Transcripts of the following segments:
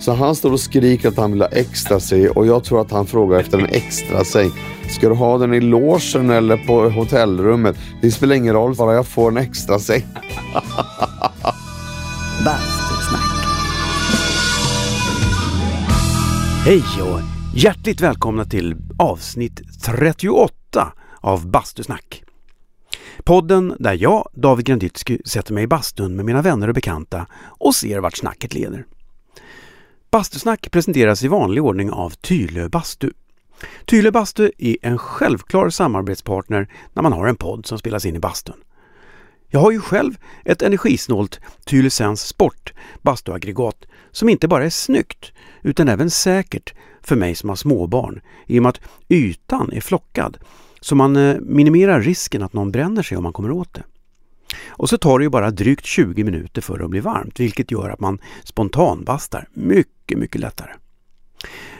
Så han står och skriker att han vill ha extra säng och jag tror att han frågar efter en extra säng. Ska du ha den i logen eller på hotellrummet? Det spelar ingen roll, bara jag får en extra säng. Bastusnack. Hej och hjärtligt välkomna till avsnitt 38 av Bastusnack. Podden där jag, David Granditsky, sätter mig i bastun med mina vänner och bekanta och ser vart snacket leder. Bastusnack presenteras i vanlig ordning av Tylö Bastu. Tylö Bastu är en självklar samarbetspartner när man har en podd som spelas in i bastun. Jag har ju själv ett energisnålt Tylösens Sport bastuaggregat som inte bara är snyggt utan även säkert för mig som har småbarn i och med att ytan är flockad så man eh, minimerar risken att någon bränner sig om man kommer åt det. Och så tar det ju bara drygt 20 minuter för att bli varmt vilket gör att man spontanbastar mycket, mycket lättare.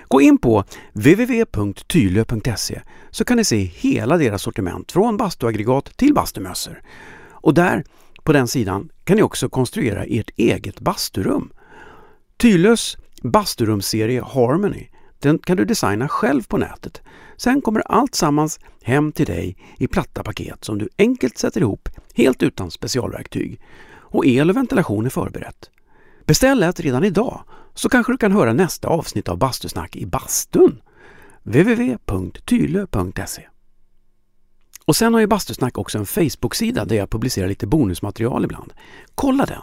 Gå in på www.tylö.se så kan ni se hela deras sortiment från bastuaggregat till bastumössor. Och där, på den sidan, kan ni också konstruera ert eget basturum. Tylös basturumsserie Harmony den kan du designa själv på nätet. Sen kommer allt sammans hem till dig i platta paket som du enkelt sätter ihop helt utan specialverktyg. Och el och ventilation är förberett. Beställ ett redan idag så kanske du kan höra nästa avsnitt av Bastusnack i bastun. www.tylö.se Och sen har ju Bastusnack också en Facebook-sida där jag publicerar lite bonusmaterial ibland. Kolla den!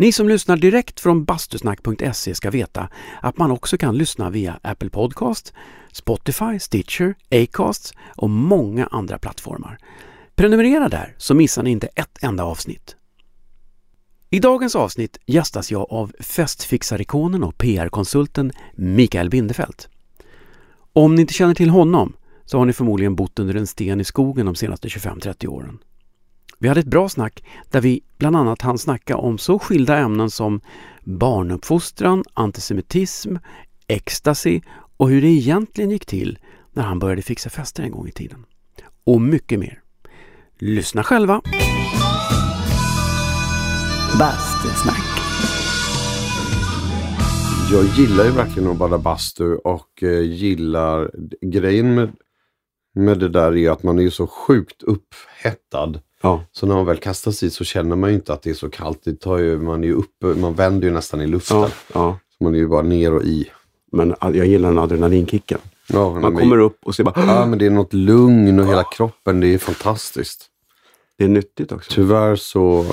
Ni som lyssnar direkt från bastusnack.se ska veta att man också kan lyssna via Apple Podcast, Spotify, Stitcher, Acast och många andra plattformar. Prenumerera där så missar ni inte ett enda avsnitt. I dagens avsnitt gästas jag av festfixarikonen och PR-konsulten Mikael Bindefeld. Om ni inte känner till honom så har ni förmodligen bott under en sten i skogen de senaste 25-30 åren. Vi hade ett bra snack där vi bland annat hann snacka om så skilda ämnen som barnuppfostran, antisemitism, ecstasy och hur det egentligen gick till när han började fixa fester en gång i tiden. Och mycket mer. Lyssna själva! Bastusnack. Jag gillar ju verkligen att bada bastu och eh, gillar grejen med, med det där är att man är så sjukt upphettad. Ja. Så när man väl kastas i så känner man ju inte att det är så kallt. Det tar ju, man, är ju uppe, man vänder ju nästan i luften. Ja, ja. Så man är ju bara ner och i. Men jag gillar den adrenalinkicken. Ja, Man men, kommer upp och ser bara Ja, men det är något lugn och hela kroppen. Det är fantastiskt. Det är nyttigt också. Tyvärr så,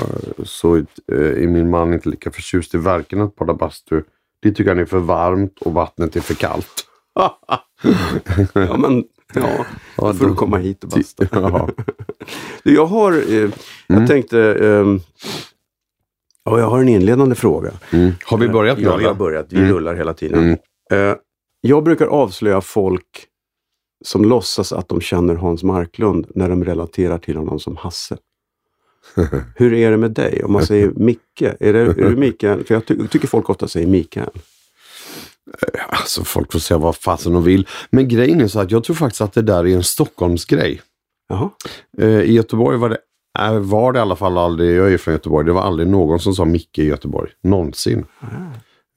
så eh, är min man inte lika förtjust i verken att bada bastu. Det tycker han är för varmt och vattnet är för kallt. Ja, men ja, då får du komma hit och basta. Ja. Du, jag har, eh, jag Mm. tänkte, ja, jag har en inledande fråga. Mm. Har vi börjat nu? Ja, vi har börjat. Vi Mm. rullar hela tiden. Mm. Eh, jag brukar avslöja folk som låtsas att de känner Hans Marklund när de relaterar till honom som Hasse. Hur är det med dig? Om man säger Micke, är, det, är du Mikael? För jag ty- tycker folk ofta säger Mikael. Alltså folk får säga vad fasen de vill. Men grejen är så att jag tror faktiskt att det där är en Stockholmsgrej. Jaha. Eh, I Göteborg var det, äh, var det i alla fall aldrig, jag är från Göteborg, det var aldrig någon som sa Micke i Göteborg. Någonsin.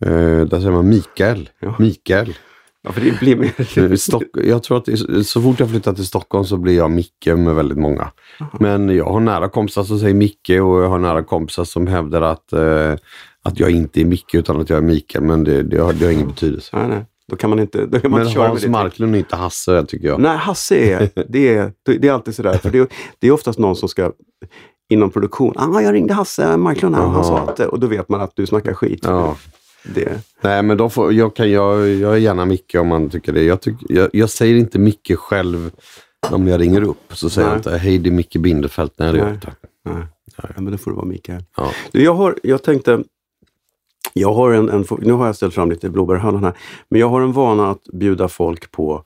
Eh, där säger man Mikael. Ja. Mikael. Ja, för det blir mer... Eh, Stock, jag tror att så fort jag flyttar till Stockholm så blir jag Micke med väldigt många. Men jag har nära kompisar som säger Micke och jag har nära kompisar som hävdar att, eh, att jag inte är Micke utan att jag är Mikael. Men det, det, har, det har ingen betydelse. Nej, nej. Då kan man inte, då kan man Men köra Hans med. Marklund är inte Hasse tycker jag. Nej, Hasse är, det är, det är alltid sådär. För det, är- det är oftast någon som ska inom produktion. Ah, jag ringde Hasse Marklund här han sa att det. Och då vet man att du snackar skit. Ja. Det, Nej, men de får, jag, kan, jag, jag är gärna Micke om man tycker det. Jag, tyck, jag, jag säger inte Micke själv om jag ringer upp. Så säger Nej. jag inte hej det är Micke Bindefeld. Nej, det gör jag Nej. nej. Ja, men då får det vara Mikael. Ja. Du, jag, har, jag tänkte, jag har en, en, nu har jag ställt fram lite blåbärhallon här, men jag har en vana att bjuda folk på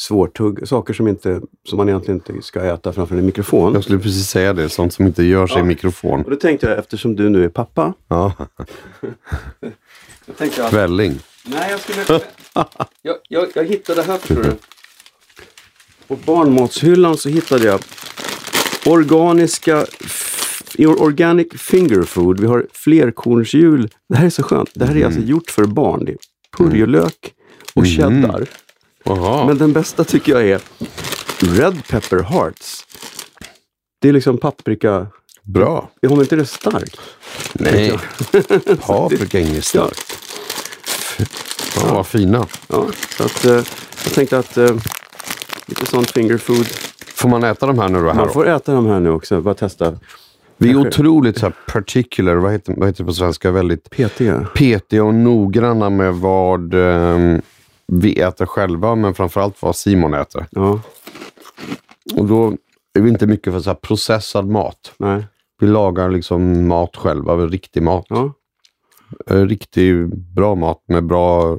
svårtugg, saker som, inte, som man egentligen inte ska äta framför en mikrofon. Jag skulle precis säga det, sånt som inte gör sig i Ja. mikrofon. Och då tänkte jag, eftersom du nu är pappa, Ja. jag tänkte att, Välling. nej jag skulle, jag, jag, jag hittade här förstår du. På barnmatshyllan så hittade jag organiska i Organic finger food, vi har flerkornshjul. Det här är så skönt. Det här är alltså gjort för barn. Det är purjolök och cheddar. Jaha. Men den bästa tycker jag är Red Pepper Hearts. Det är liksom paprika. Bra. Är hon inte det stark? Nej, paprika är inget starkt. Ja, vad fina. Ja, så att, eh, jag tänkte att eh, lite sånt finger food. Får man äta de här nu då? Här Man då? får äta de här nu också. Bara testa. Vi är otroligt så här particular, vad heter, vad heter det på svenska? Väldigt Petiga. petiga och noggranna med vad ehm, vi äter själva, men framförallt vad Simon äter. Ja, Och då är vi inte mycket för så processad mat. nej. Vi lagar liksom mat själva, riktig mat. Ja, Eh, Riktigt bra mat med bra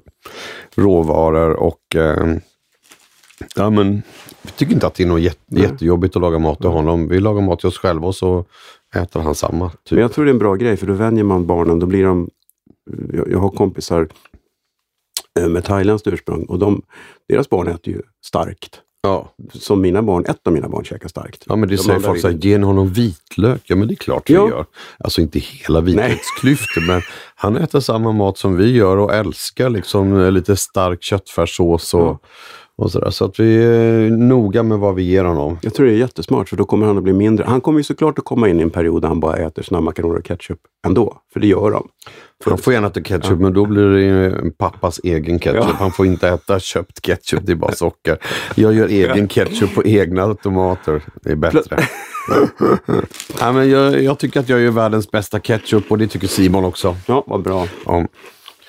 råvaror och eh, ja, men, vi tycker inte att det är något jätte, jättejobbigt att laga mat till honom. Vi lagar mat till oss själva och så äter han samma. men Typ. jag tror det är en bra grej för då vänjer man barnen. Då blir de... Jag, jag har kompisar eh, med thailändskt ursprung och de, deras barn äter ju starkt. Ja. Som mina barn, ett av mina barn käkar starkt. ja, men det De säger folk så här, vill- ge honom vitlök. Ja, men det är klart vi Ja. gör. Alltså inte hela vitlöksklyftor, men han äter samma mat som vi gör och älskar liksom eh, lite stark köttfärssås och, Ja. Och sådär. Så att vi är noga med vad vi ger honom. Jag tror det är jättesmart för då kommer han att bli mindre. Han kommer ju såklart att komma in i en period där han bara äter snabbmakaroner och ketchup ändå. För det gör de. Han får gärna äta ketchup, men då blir det pappas egen ketchup. Ja. Han får inte äta köpt ketchup, det är bara socker. Jag gör egen ketchup på egna tomater. Det är bättre. Nej, men jag, jag tycker att jag gör världens bästa ketchup och det tycker Simon också. Ja, vad bra. Ja.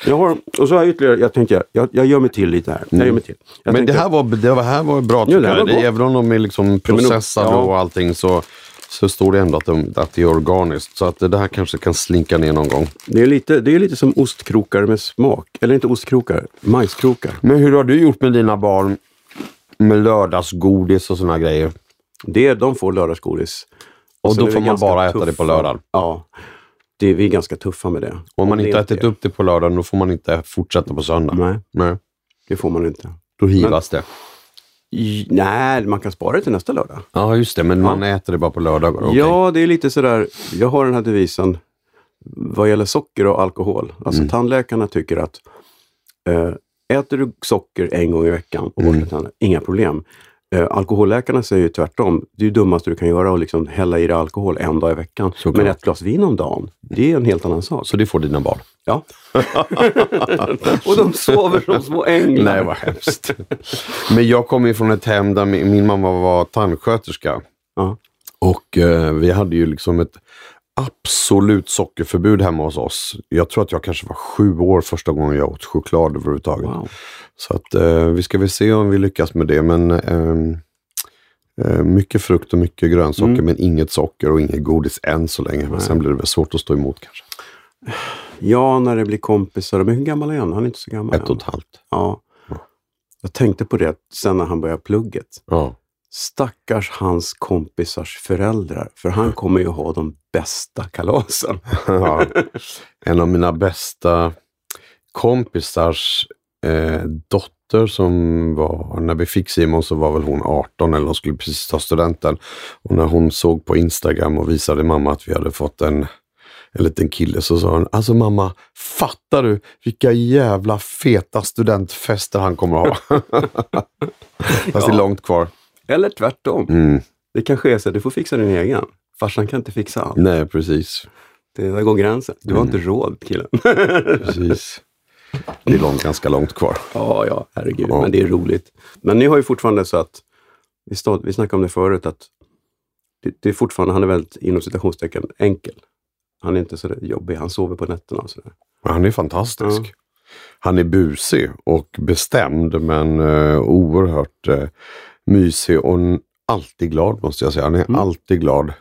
Jag har, och så har jag ytterligare, jag tänkte, jag, jag gör mig till lite här. Jag gör mig till. Jag Mm. Men tänkte- det här var, det här var bra Ja, tycker det här jag. gott. även om de är liksom processade ja. och allting så, så står det ändå att, de, att det är organiskt. Så att det här kanske kan slinka ner någon gång. Det är, lite, det är lite som ostkrokar med smak. Eller inte ostkrokar, majskrokar. Men hur har du gjort med dina barn med lördagsgodis och såna grejer? Det, de får lördagsgodis. Och sen då vi får man bara äta det på tuffa. lördagen? Ja. Det, vi är ganska tuffa med det. Om man det inte ätit upp det på lördagen, då får man inte fortsätta på söndag. Nej, Nej. det får man inte. Då hivas det. I, nej, man kan spara det till nästa lördag. Ja, just det. Men man äter det bara på lördagar. okej. Ja, det är lite sådär. Jag har den här devisen vad gäller socker och alkohol. Alltså Mm. tandläkarna tycker att eh, äter du socker en gång i veckan och Mm. borstar tänderna, inga problem. Eh, alkoholläkarna säger ju tvärtom. Det är ju dummaste du kan göra att liksom hälla i dig alkohol en dag i veckan. Såklart. Men ett glas vin om dagen, det är en helt annan sak. Så det får dina barn? Ja. och de sover som små änglar. Nej, vad hemskt. Men jag kommer ju från ett hem där min, min mamma var tandsköterska. Ja. Och eh, vi hade ju liksom ett absolut sockerförbud hemma hos oss. Jag tror att jag kanske var sju år första gången jag åt choklad överhuvudtaget. Wow. Så att eh, vi ska väl se om vi lyckas med det. Men ehm, eh, mycket frukt och mycket grönsaker Mm. men inget socker och inget godis än så länge. Men sen blir det väl svårt att stå emot kanske. Ja, när det blir kompisar. Men hur gammal är han? Han är inte så gammal Ett och ett halvt. Ja. Jag tänkte på det sen när han började plugget. Ja. Stackars hans kompisars föräldrar. För han kommer ju ha de bästa kalasen. Ja. En av mina bästa kompisars eh, dotter som var, när vi fick Simon så var väl hon 18 eller hon skulle precis ta studenten. Och när hon såg på Instagram och visade mamma att vi hade fått en, en liten kille så sa hon, alltså mamma, fattar du vilka jävla feta studentfester han kommer att ha? Fast det är Ja. långt kvar. Eller tvärtom. Mm. Det kanske är så att du får fixa din egen. Farsan kan inte fixa allt. Nej, precis. Det där går gränsen. Du har Mm. inte råd killen. precis. Det är långt, ganska långt kvar. ja, ja, herregud. Ja. Men det är roligt. Men ni har ju fortfarande så att, vi, stod, vi snackade om det förut, att det, det är fortfarande, han är väldigt inom citationstecken enkel. Han är inte så jobbig, han sover på nätterna och sådär. Han är fantastisk. Ja. Han är busig och bestämd men uh, oerhört uh, mysig och alltid glad måste jag säga. Han är Mm. alltid glad.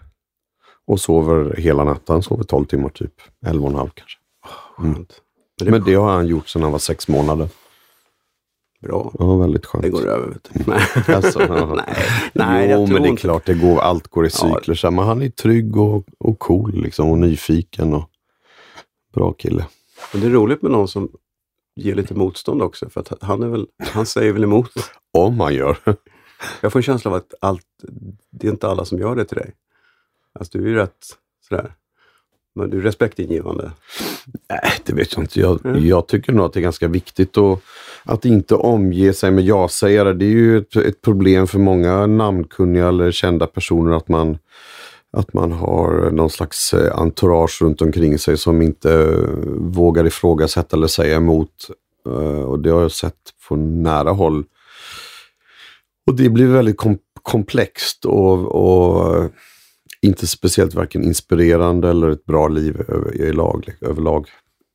Och sover hela natten. Han sover 12 timmar typ. 11 och en halv kanske. Men det Mm. Men det har han gjort sedan han var sex månader. bra. Ja, väldigt skönt. Det går över. Vet du. Nej. Alltså, ja. nej, nej jag jo, tror men det är inte. klart, det går, allt går i Ja. cykler. Så, Men han är trygg och, och cool liksom, och nyfiken. Och bra kille. Men det är roligt med någon som ger lite motstånd också. För att han, är väl, han säger väl emot. Om han gör. Jag får en känsla av att allt, det är inte alla som gör det till dig. Alltså du är ju rätt Sådär. Men du är respektingivande. Nej, det vet jag inte. Jag, Mm. jag tycker nog att det är ganska viktigt att, att inte omge sig med ja-sägare. Det är ju ett, ett problem för många namnkunniga eller kända personer att man, att man har någon slags eh, entourage runt omkring sig som inte vågar ifrågasätta eller säga emot. Eh, Och det har jag sett på nära håll. Och det blir väldigt kom komplext och, och eh, inte speciellt varken inspirerande eller ett bra liv över, i lag, överlag.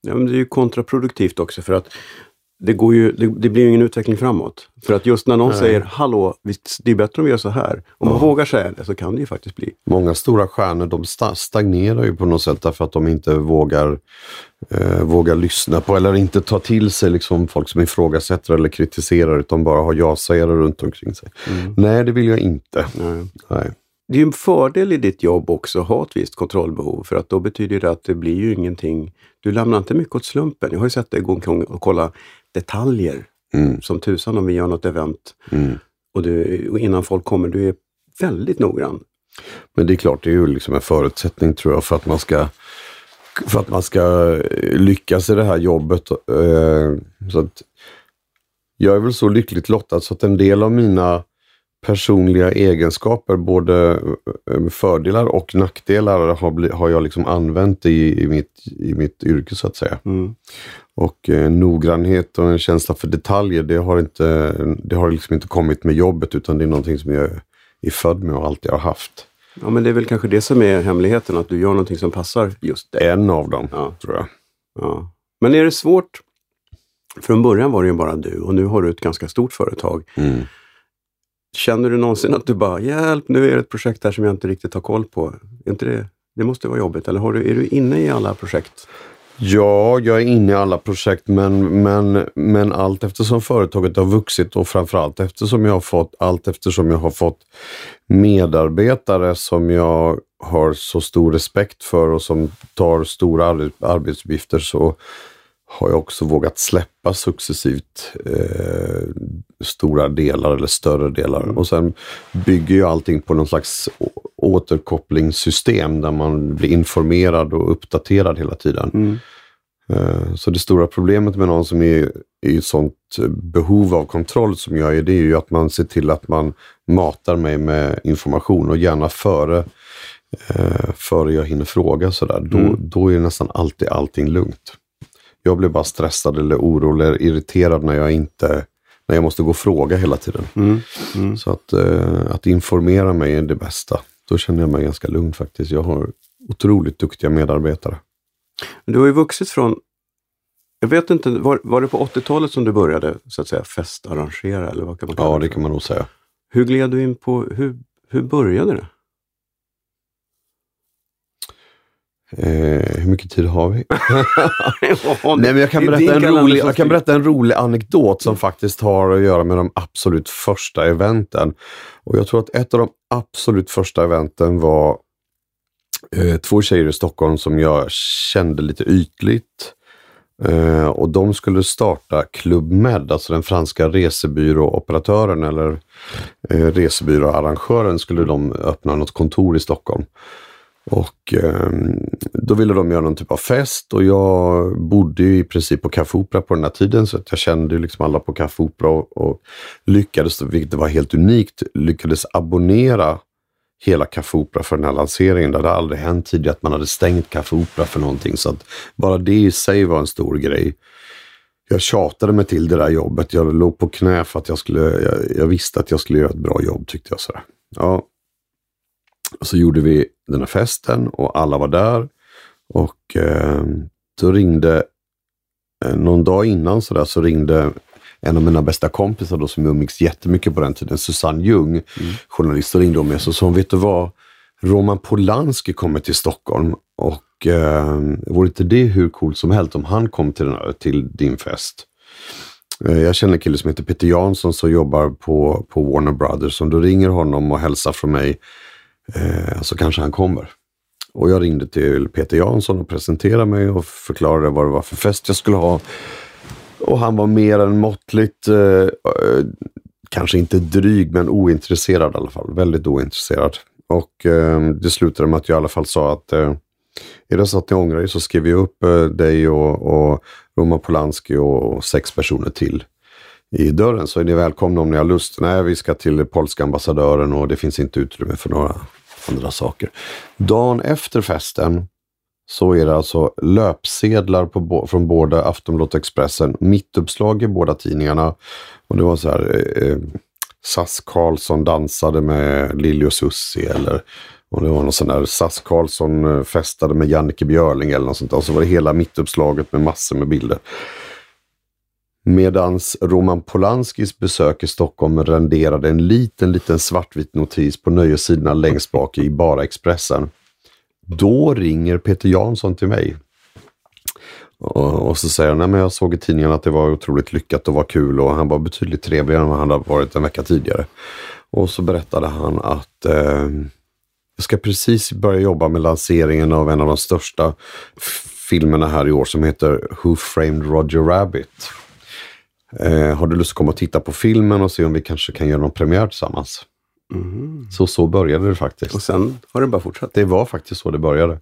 Ja, men det är ju kontraproduktivt också för att det, går ju, det, det blir ju ingen utveckling framåt. För att just när någon Nej. säger hallå, visst, det är bättre om vi gör så här. Om man Ja. vågar säga det så kan det ju faktiskt bli. Många stora stjärnor de sta- stagnerar ju på något sätt därför att de inte vågar, eh, vågar lyssna på eller inte ta till sig liksom folk som ifrågasätter eller kritiserar utan bara har ja-sägare runt omkring sig. Nej, det vill jag inte. Nej. Nej. Det är ju en fördel i ditt jobb också att ha ett visst kontrollbehov för att då betyder det att det blir ju ingenting. Du lämnar inte mycket åt slumpen. Jag har ju sett dig gå omkring och kolla detaljer Mm, som tusan om vi gör något event mm. och, du, och innan folk kommer. Du är väldigt noggrann. Men det är klart, det är ju liksom en förutsättning tror jag för att man ska för att man ska eh, lyckas i det här jobbet. Eh, Så jag är väl så lyckligt lottad så att en del av mina personliga egenskaper, både eh, fördelar och nackdelar, har, har jag liksom använt i, i, mitt, i mitt yrke så att säga. Mm. Och eh, noggrannhet och en känsla för detaljer, det har, inte, det har liksom inte kommit med jobbet utan det är någonting som jag är född med och alltid har haft. Ja, men det är väl kanske det som är hemligheten, att du gör någonting som passar just dig. En av dem, Ja. tror jag. Ja. Men är det svårt? Från början var det ju bara du och nu har du ett ganska stort företag. Mm. Känner du någonsin att du bara, hjälp, nu är det ett projekt här som jag inte riktigt har koll på. Är inte det, det måste vara jobbigt, eller har du, är du inne i alla projekt? Ja, jag är inne i alla projekt men, men, men allt eftersom företaget har vuxit och framförallt eftersom jag har fått, allt eftersom jag har fått medarbetare som jag har så stor respekt för och som tar stora arbetsuppgifter så har jag också vågat släppa successivt eh, stora delar eller större delar. Och sen bygger ju allting på någon slags återkopplingssystem där man blir informerad och uppdaterad hela tiden. Eh, Så det stora problemet med någon som är i ett sånt behov av kontroll som jag är, det är ju att man ser till att man matar mig med information och gärna före, eh, före jag hinner fråga. Sådär. Då, då är nästan alltid allting lugnt. Jag blir bara stressad eller orolig eller irriterad när jag inte när jag måste gå och fråga hela tiden. Så att, eh, att informera mig är det bästa. Då känner jag mig ganska lugn faktiskt. Jag har otroligt duktiga medarbetare. Du har ju vuxit från, jag vet inte, var, var det på 80-talet som du började så att säga festarrangera? Eller vad kan man Ja, det kan man nog säga. Hur gled du in på, hur, hur började det? Eh, hur mycket tid har vi? Nej, men jag kan, berätta en rolig, jag kan berätta en rolig anekdot som faktiskt har att göra med de absolut första eventen. Och Jag tror att ett av de absolut första eventen var eh, två tjejer i Stockholm som jag kände lite ytligt. Eh, och de skulle starta Club Med, alltså den franska resebyråoperatören eller eh, resebyråarrangören skulle de öppna något kontor i Stockholm. Och eh, då ville de göra någon typ av fest och jag bodde ju i princip på Café Opera på den här tiden så att jag kände ju liksom alla på Café Opera och, och lyckades, vilket var helt unikt, lyckades abonnera hela Café Opera för den här lanseringen. Det hade aldrig hänt tidigare att man hade stängt Café Opera för någonting. Så att bara det i sig var en stor grej. Jag tjatade mig till det där jobbet. Jag låg på knä för att jag skulle, jag, jag visste att jag skulle göra ett bra jobb tyckte jag. Sådär. Ja, och så gjorde vi den här festen och alla var där. Och eh, då ringde, eh, någon dag innan så, där, så ringde en av mina bästa kompisar då, som jag umgicks jättemycket på den tiden, Susanne Ljung, journalist, och ringde om mig. Så sa vet du vad? Roman Polanski kommer till Stockholm och eh, vore inte det hur coolt som helst om han kom till, den till din fest? Eh, Jag känner en kille som heter Peter Jansson som jobbar på, på Warner Brothers. Om du ringer honom och hälsar från mig eh, så kanske han kommer. Och jag ringde till Peter Jansson och presenterade mig och förklarade vad det var för fest jag skulle ha. Och han var mer än måttligt, eh, eh, kanske inte dryg, men ointresserad i alla fall. Väldigt ointresserad. Och eh, det slutade med att jag i alla fall sa att eh, Är det så att ni ångrar er så skriver jag upp eh, dig och, och Roman Polanski och sex personer till i dörren så är ni välkomna om ni har lust. Nej, vi ska till polska ambassadören och det finns inte utrymme för några andra saker. Dagen efter festen så är det alltså löpsedlar på, från båda Aftonbladet och Expressen, mittuppslag i båda tidningarna. Och det var så här, eh, eh SAS Karlsson dansade med Lili och Susie eller och det var någon sån där SAS Karlsson eh, festade med Jannike Björling eller något sånt där. Och så var det hela mittuppslaget med massor med bilder. Medans Roman Polanskis besök i Stockholm renderade en liten, liten svartvit notis på nöjessidorna längst bak i bara Expressen. Då ringer Peter Jansson till mig. Och, så säger han, nej men jag såg i tidningen att det var otroligt lyckat och var kul och han var betydligt trevligare än vad han hade varit en vecka tidigare. Och så berättade han att eh, jag ska precis börja jobba med lanseringen av en av de största filmerna här i år som heter Who Framed Roger Rabbit. Eh, har du lust att komma och titta på filmen och se om vi kanske kan göra någon premiär tillsammans? Så så började det faktiskt. Och sen har det bara fortsatt. Det var faktiskt så det började.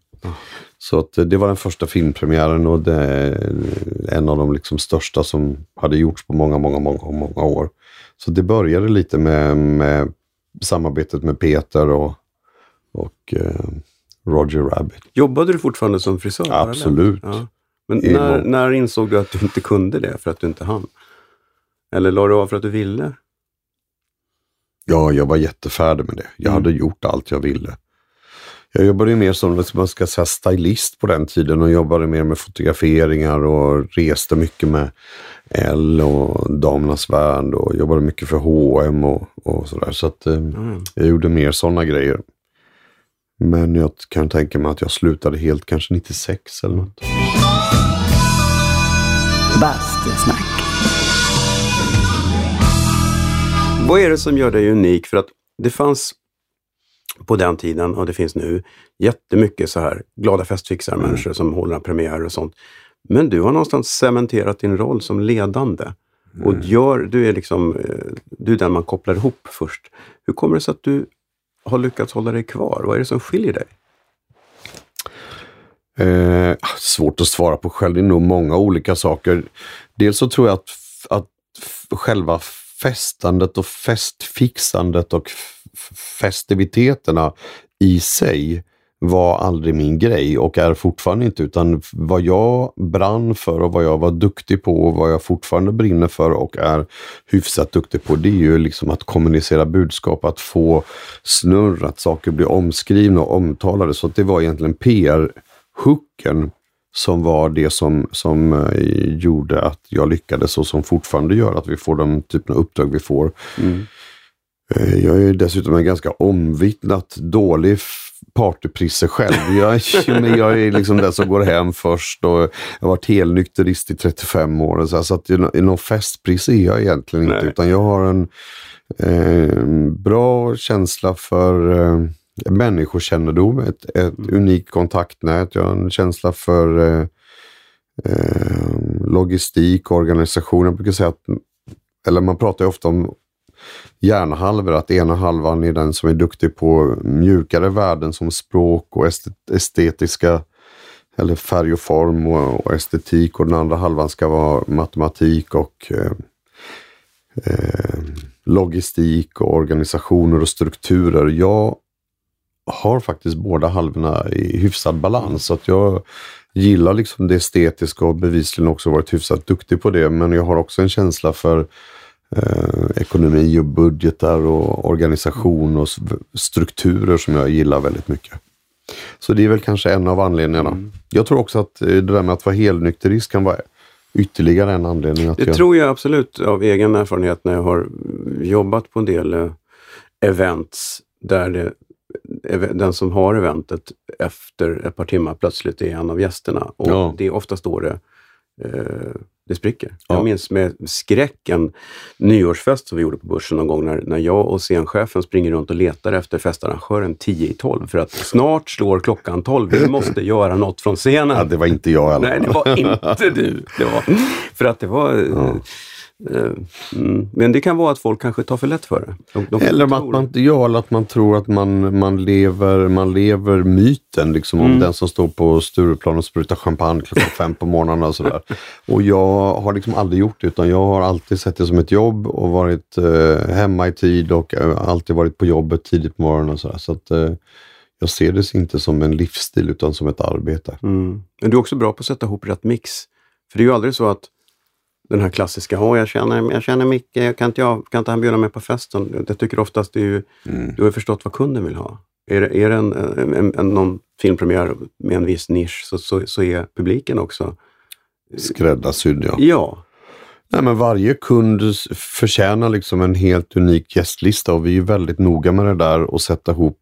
Så att eh, det var den första filmpremiären och är en av de liksom största som hade gjorts på många, många, många, många år. Så det började lite med, med samarbetet med Peter och, och eh, Roger Rabbit. Jobbade du fortfarande som frisör? Absolut. Ja. Men när, när insåg du att du inte kunde det för att du inte hann? Eller la du av för att du ville? Ja, jag var jättefärdig med det. Jag Mm. hade gjort allt jag ville. Jag jobbade ju mer som man ska säga, stylist på den tiden och jobbade mer med fotograferingar och reste mycket med L och Damernas Värld och jobbade mycket för H&M och, och sådär. Så att eh, Mm. jag gjorde mer sådana grejer. Men jag kan tänka mig att jag slutade helt kanske 96 eller något. Bastusnack. Vad är det som gör dig unik? För att det fanns på den tiden, och det finns nu, jättemycket så här glada festfixar-människor som håller premiärer och sånt. Men du har någonstans cementerat din roll som ledande. Och gör, du är liksom, eh, du är den man kopplar ihop först. Hur kommer det sig att du har lyckats hålla dig kvar? Vad är det som skiljer dig? Eh, svårt att svara på själv. Det är nog många olika saker. Dels så tror jag att, att själva festandet och festfixandet och festiviteterna i sig var aldrig min grej och är fortfarande inte. Utan vad jag brann för och vad jag var duktig på och vad jag fortfarande brinner för och är hyfsat duktig på. Det är ju liksom att kommunicera budskap, att få snurr, att saker blir omskrivna och omtalade. Så att det var egentligen PR-hooken som var det som, som eh, gjorde att jag lyckades och som fortfarande gör att vi får den typen av uppdrag vi får. Eh, Jag är dessutom en ganska omvittnat dålig partyprisse själv. Jag, jag är liksom den som går hem först och jag har varit helnykterist i 35 år. och Så, här, så att någon festprisse är jag egentligen inte. Nej. Utan jag har en eh, bra känsla för eh, människokännedom, ett, ett unikt kontaktnät. Jag har en känsla för eh, eh, logistik och organisation. Jag brukar säga att, eller man pratar ju ofta om hjärnhalvor, att ena halvan är den som är duktig på mjukare värden som språk och estet- estetiska eller färg och form och, och estetik och den andra halvan ska vara matematik och eh, eh, logistik och organisationer och strukturer. Jag har faktiskt båda halvorna i hyfsad balans. Så att jag gillar liksom det estetiska och bevisligen också varit hyfsat duktig på det. Men jag har också en känsla för eh, ekonomi och budgetar och organisation och strukturer som jag gillar väldigt mycket. Så det är väl kanske en av anledningarna. Jag tror också att eh, det där med att vara helnykterist kan vara ytterligare en anledning. Att Det jag... tror jag absolut av egen erfarenhet när jag har jobbat på en del eh, events där det, den som har eventet efter ett par timmar plötsligt är en av gästerna. Och Ja. det är oftast då det, eh, det spricker. Ja. Jag minns med skräck en nyårsfest som vi gjorde på Börsen någon gång när, när jag och scenchefen springer runt och letar efter festarrangören 10 i 12 för att snart slår klockan 12. Vi måste göra något från scenen. Ja, det var inte jag i alla Nej, fall. det var inte du. Det var, för att det var... Eh, mm. Men det kan vara att folk kanske tar för lätt för det. De, Eller att man, ja, eller att man tror att man, man, lever, man lever myten liksom, om Mm. den som står på Stureplan och sprutar champagne klockan fem på morgonen och sådär. Och jag har liksom aldrig gjort det utan jag har alltid sett det som ett jobb och varit eh, hemma i tid och eh, alltid varit på jobbet tidigt på morgonen och sådär. Så att eh, jag ser det inte som en livsstil utan som ett arbete. Mm. Men du är också bra på att sätta ihop rätt mix. För det är ju aldrig så att den här klassiska, åh jag känner, jag känner Micke, kan inte, jag, kan inte han bjuda mig på festen? Jag tycker oftast det är ju, Mm. du har förstått vad kunden vill ha. Är det, är det en, en, en, någon filmpremiär med en viss nisch så, så, så är publiken också, Skräddarsydd ja. ja. Nej, men varje kund förtjänar liksom en helt unik gästlista och vi är väldigt noga med det där och sätta ihop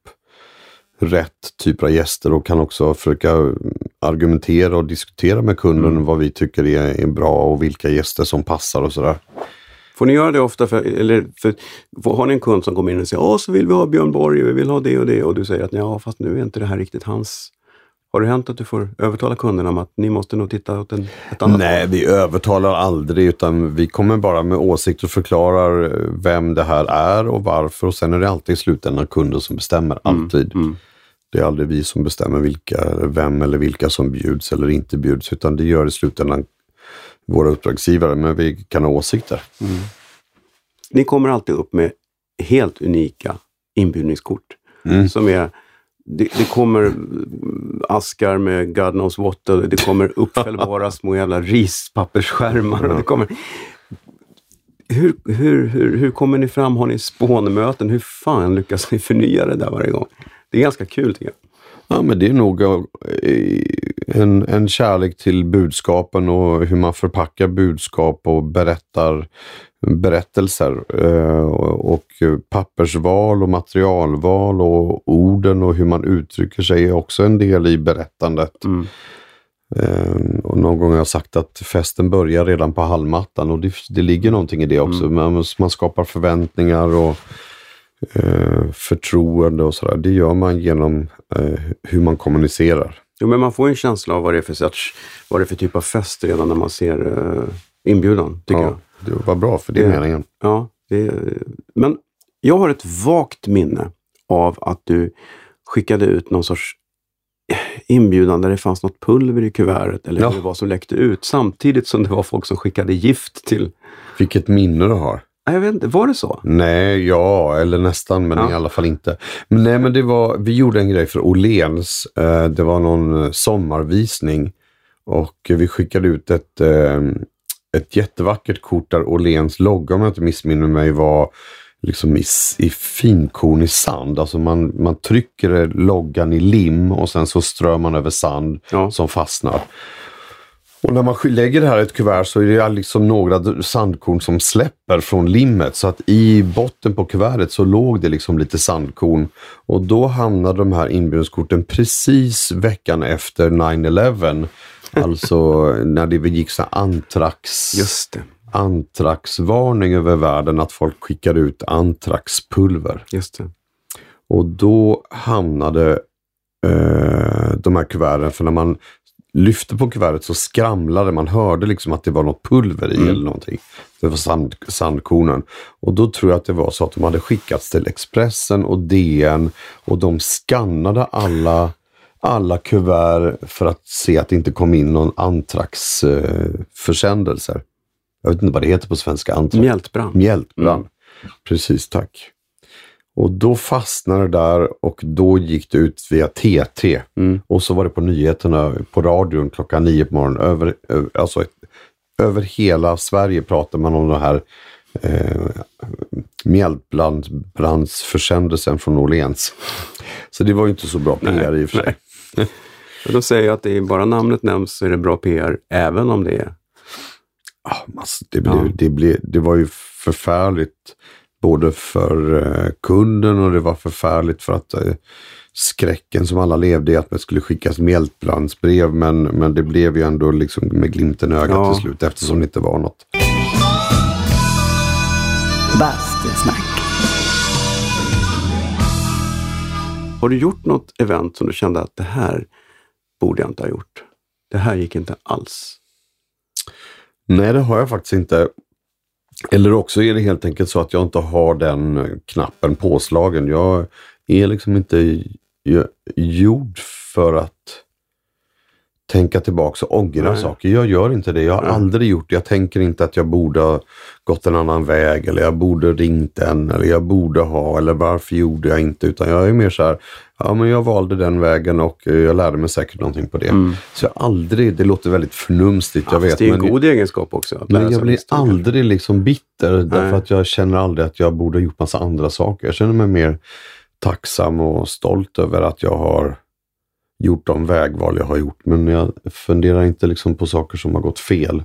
rätt typer av gäster och kan också försöka argumentera och diskutera med kunden vad vi tycker är, är bra och vilka gäster som passar och sådär. Får ni göra det ofta? För, eller för, har ni en kund som kommer in och säger, åh så vill vi ha Björn Borg vi vill ha det och det och du säger att ja fast nu är inte det här riktigt hans. Har det hänt att du får övertala kunderna om att ni måste nog titta åt en, ett annat Nej, vi övertalar aldrig utan vi kommer bara med åsikter och förklarar vem det här är och varför och sen är det alltid i slutändan kunden som bestämmer. Alltid. mm. Det är aldrig vi som bestämmer vilka, vem eller vilka som bjuds eller inte bjuds utan det gör i slutändan våra uppdragsgivare. Men vi kan ha åsikter. Ni kommer alltid upp med helt unika inbjudningskort. Mm. Som är, det, det kommer mm, askar med God knows what och det kommer uppfällbara små jävla rispappersskärmar. Och det kommer, hur, hur, hur, hur kommer ni fram? Har ni spånmöten? Hur fan lyckas ni förnya det där varje gång? Det är ganska kul tycker jag. Ja, men det är nog eh, en, en kärlek till budskapen och hur man förpackar budskap och berättar berättelser. Eh, och, pappersval och materialval och orden och hur man uttrycker sig är också en del i berättandet. Mm. Eh, och någon gång har jag sagt att festen börjar redan på hallmattan och det, det ligger någonting i det också. Man, man skapar förväntningar och förtroende och sådär. Det gör man genom eh, hur man kommunicerar. Jo, men man får en känsla av vad det är för, sorts, vad det är för typ av fest redan när man ser uh, inbjudan, tycker jag. Ja, det var bra för det är Det- meningen. Ja, det men jag har ett vagt minne av att du skickade ut någon sorts inbjudan där det fanns något pulver i kuvertet eller Ja. det var som läckte ut samtidigt som det var folk som skickade gift till... Vilket minne du har. Jag vet inte, var det så? Nej, ja, eller nästan, men Ja. i alla fall inte. Men, nej, men det var, vi gjorde en grej för Åhléns. Eh, det var någon eh, sommarvisning och vi skickade ut ett, eh, ett jättevackert kort där Åhléns logga, om jag inte missminner mig, var liksom i, i finkornig sand. Alltså man, man trycker loggan i lim och sen så strör man över sand Ja. som fastnar. Och när man lägger det här i ett kuvert så är det liksom några sandkorn som släpper från limmet. Så att i botten på kuvertet så låg det liksom lite sandkorn. Och då hamnade de här inbjudningskorten precis veckan efter 9-11. Alltså när det gick så antrax, Just det. antraxvarning över världen att folk skickade ut antraxpulver. Just det. Och då hamnade eh, de här kuverten, för när man lyfte på kuvertet så skramlade man, hörde liksom att det var något pulver i Mm. eller någonting. Det var sand, sandkornen. Och då tror jag att det var så att de hade skickats till Expressen och DN och de skannade alla, alla kuvert för att se att det inte kom in någon antraxförsändelser. Eh, jag vet inte vad det heter på svenska. Antrax. Mjältbrand. Mjältbrand. Precis, tack. Och då fastnade det där och då gick det ut via TT. Mm. Och så var det på nyheterna på radion klockan nio på morgonen. Över, över, alltså, över hela Sverige pratar man om den här eh, mjältbrandsförsändelsen från Åhléns. Så det var ju inte så bra PR i och för sig. Och då säger att det är bara namnet nämns så är det bra PR, även om det är... Ah, alltså, det, blev, Ja. det, blev, det var ju förfärligt både för eh, kunden och det var förfärligt för att eh, skräcken som alla levde i att det skulle skickas mjältbrandsbrev. Men, men det blev ju ändå liksom med glimten i ögat Ja. till slut eftersom det inte var något. Bastusnack. Har du gjort något event som du kände att det här borde jag inte ha gjort? Det här gick inte alls. Nej, det har jag faktiskt inte. Eller också är det helt enkelt så att jag inte har den eh, knappen påslagen. Jag är liksom inte gjord för att tänka tillbaka och ångra Nej. saker. Jag gör inte det. Jag har Nej. aldrig gjort det. Jag tänker inte att jag borde ha gått en annan väg eller jag borde ringt den eller jag borde ha eller varför gjorde jag inte. Utan jag är mer så här, ja men jag valde den vägen och jag lärde mig säkert någonting på det. Så jag aldrig, det låter väldigt förnumstigt, Mm. Ja, jag vet. det är en men- god egenskap också. Men jag blir aldrig liksom bitter därför Nej. att jag känner aldrig att jag borde ha gjort massa andra saker. Jag känner mig mer tacksam och stolt över att jag har gjort de vägval jag har gjort. Men jag funderar inte liksom på saker som har gått fel.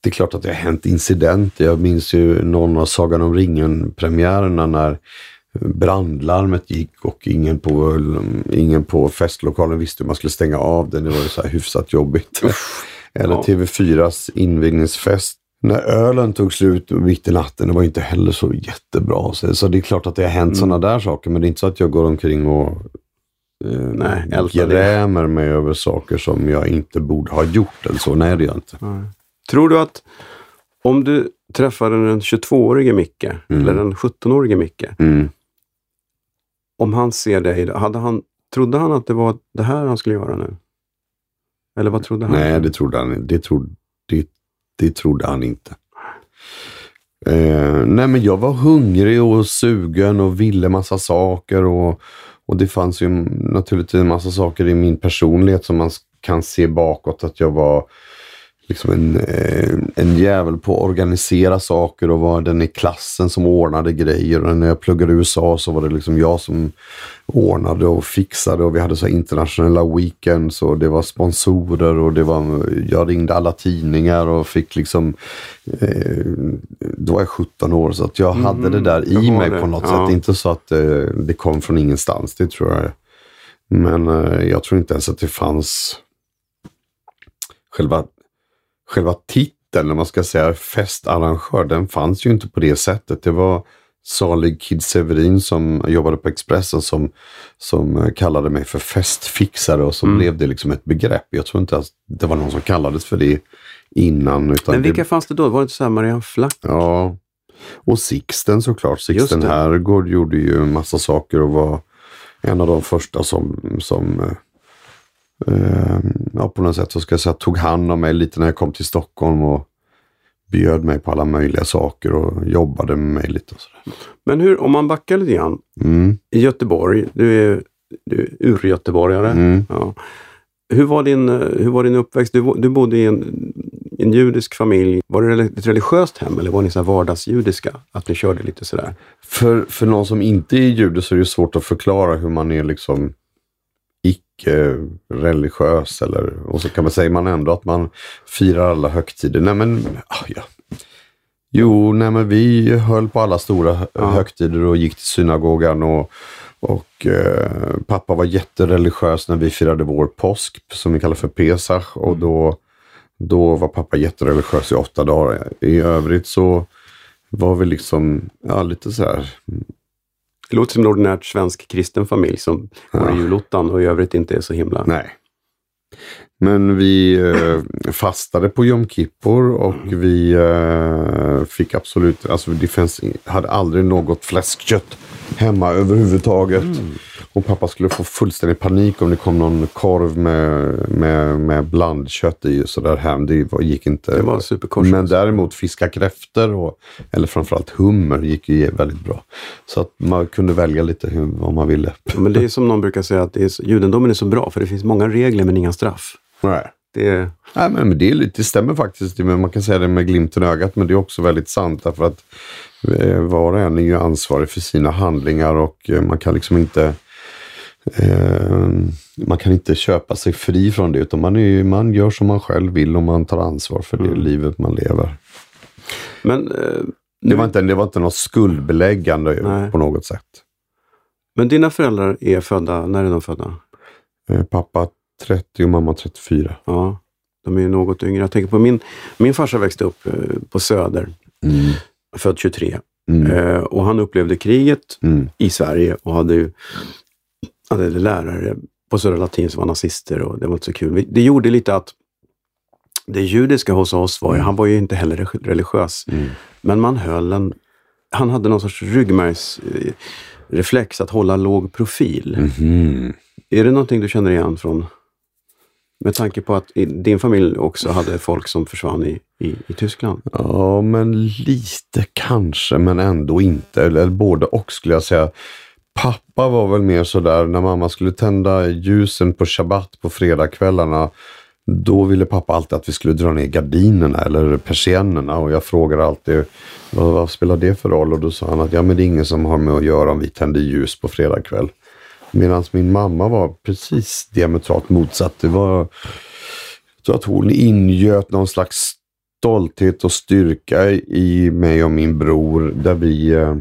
Det är klart att det har hänt incidenter. Jag minns ju någon av Sagan om ringen-premiärerna när brandlarmet gick och ingen på, ingen på festlokalen visste hur man skulle stänga av den. Det var ju så här hyfsat jobbigt. Eller Ja. TV4s invigningsfest. När ölen tog slut mitt i natten, det var inte heller så jättebra. Så, det är klart att det har hänt Mm. sådana där saker, men det är inte så att jag går omkring och eh, Nej, det. grämer mig över saker som jag inte borde ha gjort eller så. Nej, det gör jag inte. Tror du att om du träffade den 22-årige Micke eller den 17-årige Micke, Mm om han ser dig, hade han, trodde han att det var det här han skulle göra nu? Eller vad trodde han? Nej, det trodde han, det trodde, det, det trodde han inte. Eh, nej, men jag var hungrig och sugen och ville massa saker. Och, och det fanns ju naturligtvis en massa saker i min personlighet som man kan se bakåt. Att jag var liksom en, eh, en jävel på att organisera saker och var den i klassen som ordnade grejer. Och när jag pluggade i USA så var det liksom jag som ordnade och fixade och vi hade så internationella weekends och det var sponsorer och det var, jag ringde alla tidningar och fick liksom, eh, då var jag 17 år så att jag hade det där jag i mig det. på något Ja. sätt. Inte så att eh, det kom från ingenstans, det tror jag. Men eh, jag tror inte ens att det fanns själva, själva titeln, när man ska säga festarrangör, den fanns ju inte på det sättet. Det var salig Kid Severin som jobbade på Expressen som, som eh, kallade mig för festfixare och så Mm. blev det liksom ett begrepp. Jag tror inte att det var någon som kallades för det innan. Utan Men vilka det, fanns det då? Var det inte så här Marianne Flack? Ja, och Sixten såklart. Sixten. Herrgård gjorde ju en massa saker och var en av de första som, som eh, ja, på något sätt så ska jag säga, tog hand om mig lite när jag kom till Stockholm och bjöd mig på alla möjliga saker och jobbade med mig lite. Och sådär. Men hur, om man backar lite grann. Mm, I Göteborg, du är, du är ur-göteborgare. mm. Ja. Hur, var din, eh, hur var din uppväxt? Du, du bodde i en, en judisk familj. Var det ett religiöst hem eller var ni så vardagsjudiska? Att ni körde lite sådär? För, för någon som inte är jude så är det svårt att förklara hur man är liksom icke-religiös. Eller, och så kan man säga man ändå att man firar alla högtider. Nej men, ah, ja. Jo, nej men vi höll på alla stora Ja. högtider och gick till synagogan. Och, och eh, pappa var jättereligiös när vi firade vår påsk som vi kallar för Pesach. Och då, då var pappa jättereligiös i åtta dagar. I övrigt så var vi liksom, ja lite så här. Det låter som en ordinärt svensk kristen familj som går Ja. i julottan och i övrigt inte är så himla... Nej. Men vi eh, fastade på Jom Kippur och vi eh, fick absolut, alltså det fanns, hade aldrig något fläskkött hemma överhuvudtaget. Och pappa skulle få fullständig panik om det kom någon korv med, med, med blandkött i så där hem. Det var, gick inte. Det var superkors. Men däremot fiska kräftor och, eller framförallt hummer gick ju väldigt bra. Så att man kunde välja lite hur, vad man ville. Ja, Men det är som någon brukar säga att det är, judendomen är så bra för det finns många regler men inga straff. Nej. Det Nej, men det, är lite, det stämmer faktiskt. Man kan säga det med glimten i ögat, men det är också väldigt sant. Därför att eh, var och en är ju ansvarig för sina handlingar och eh, man kan liksom inte eh, man kan inte köpa sig fri från det. Utan man, är, man gör som man själv vill och man tar ansvar för det livet man lever. men, eh, Det var inte, det var inte något skuldbeläggande Nej. på något sätt. men dina föräldrar är födda, när är de födda? Eh, pappa 30 och mamma 34. Ja, de är något yngre. Jag tänker på min, min farsa växte upp eh, på Söder, Mm. född 23. Mm. Eh, och han upplevde kriget Mm. i Sverige och hade ju hade lärare på Södra Latin som var nazister och det var inte så kul. Det gjorde lite att det judiska hos oss var, ju- han var ju inte heller religiös, Mm. Men man höll en... Han hade någon sorts ryggmärgsreflex att hålla låg profil. Mhm. Är det någonting du känner igen från... Med tanke på att din familj också hade folk som försvann i, i, i Tyskland. Ja, men lite kanske, men ändå inte. Eller både och skulle jag säga. Pappa var väl mer sådär när mamma skulle tända ljusen på shabbat på fredagskvällarna. Då ville pappa alltid att vi skulle dra ner gardinerna eller persiennerna och jag frågade alltid vad, vad spelar det för roll? Och då sa han att ja, men det är ingen som har med att göra om vi tänder ljus på fredagkväll. Medan min mamma var precis diametralt motsatt. Det var, jag tror att hon ingöt någon slags stolthet och styrka i mig och min bror där vi eh,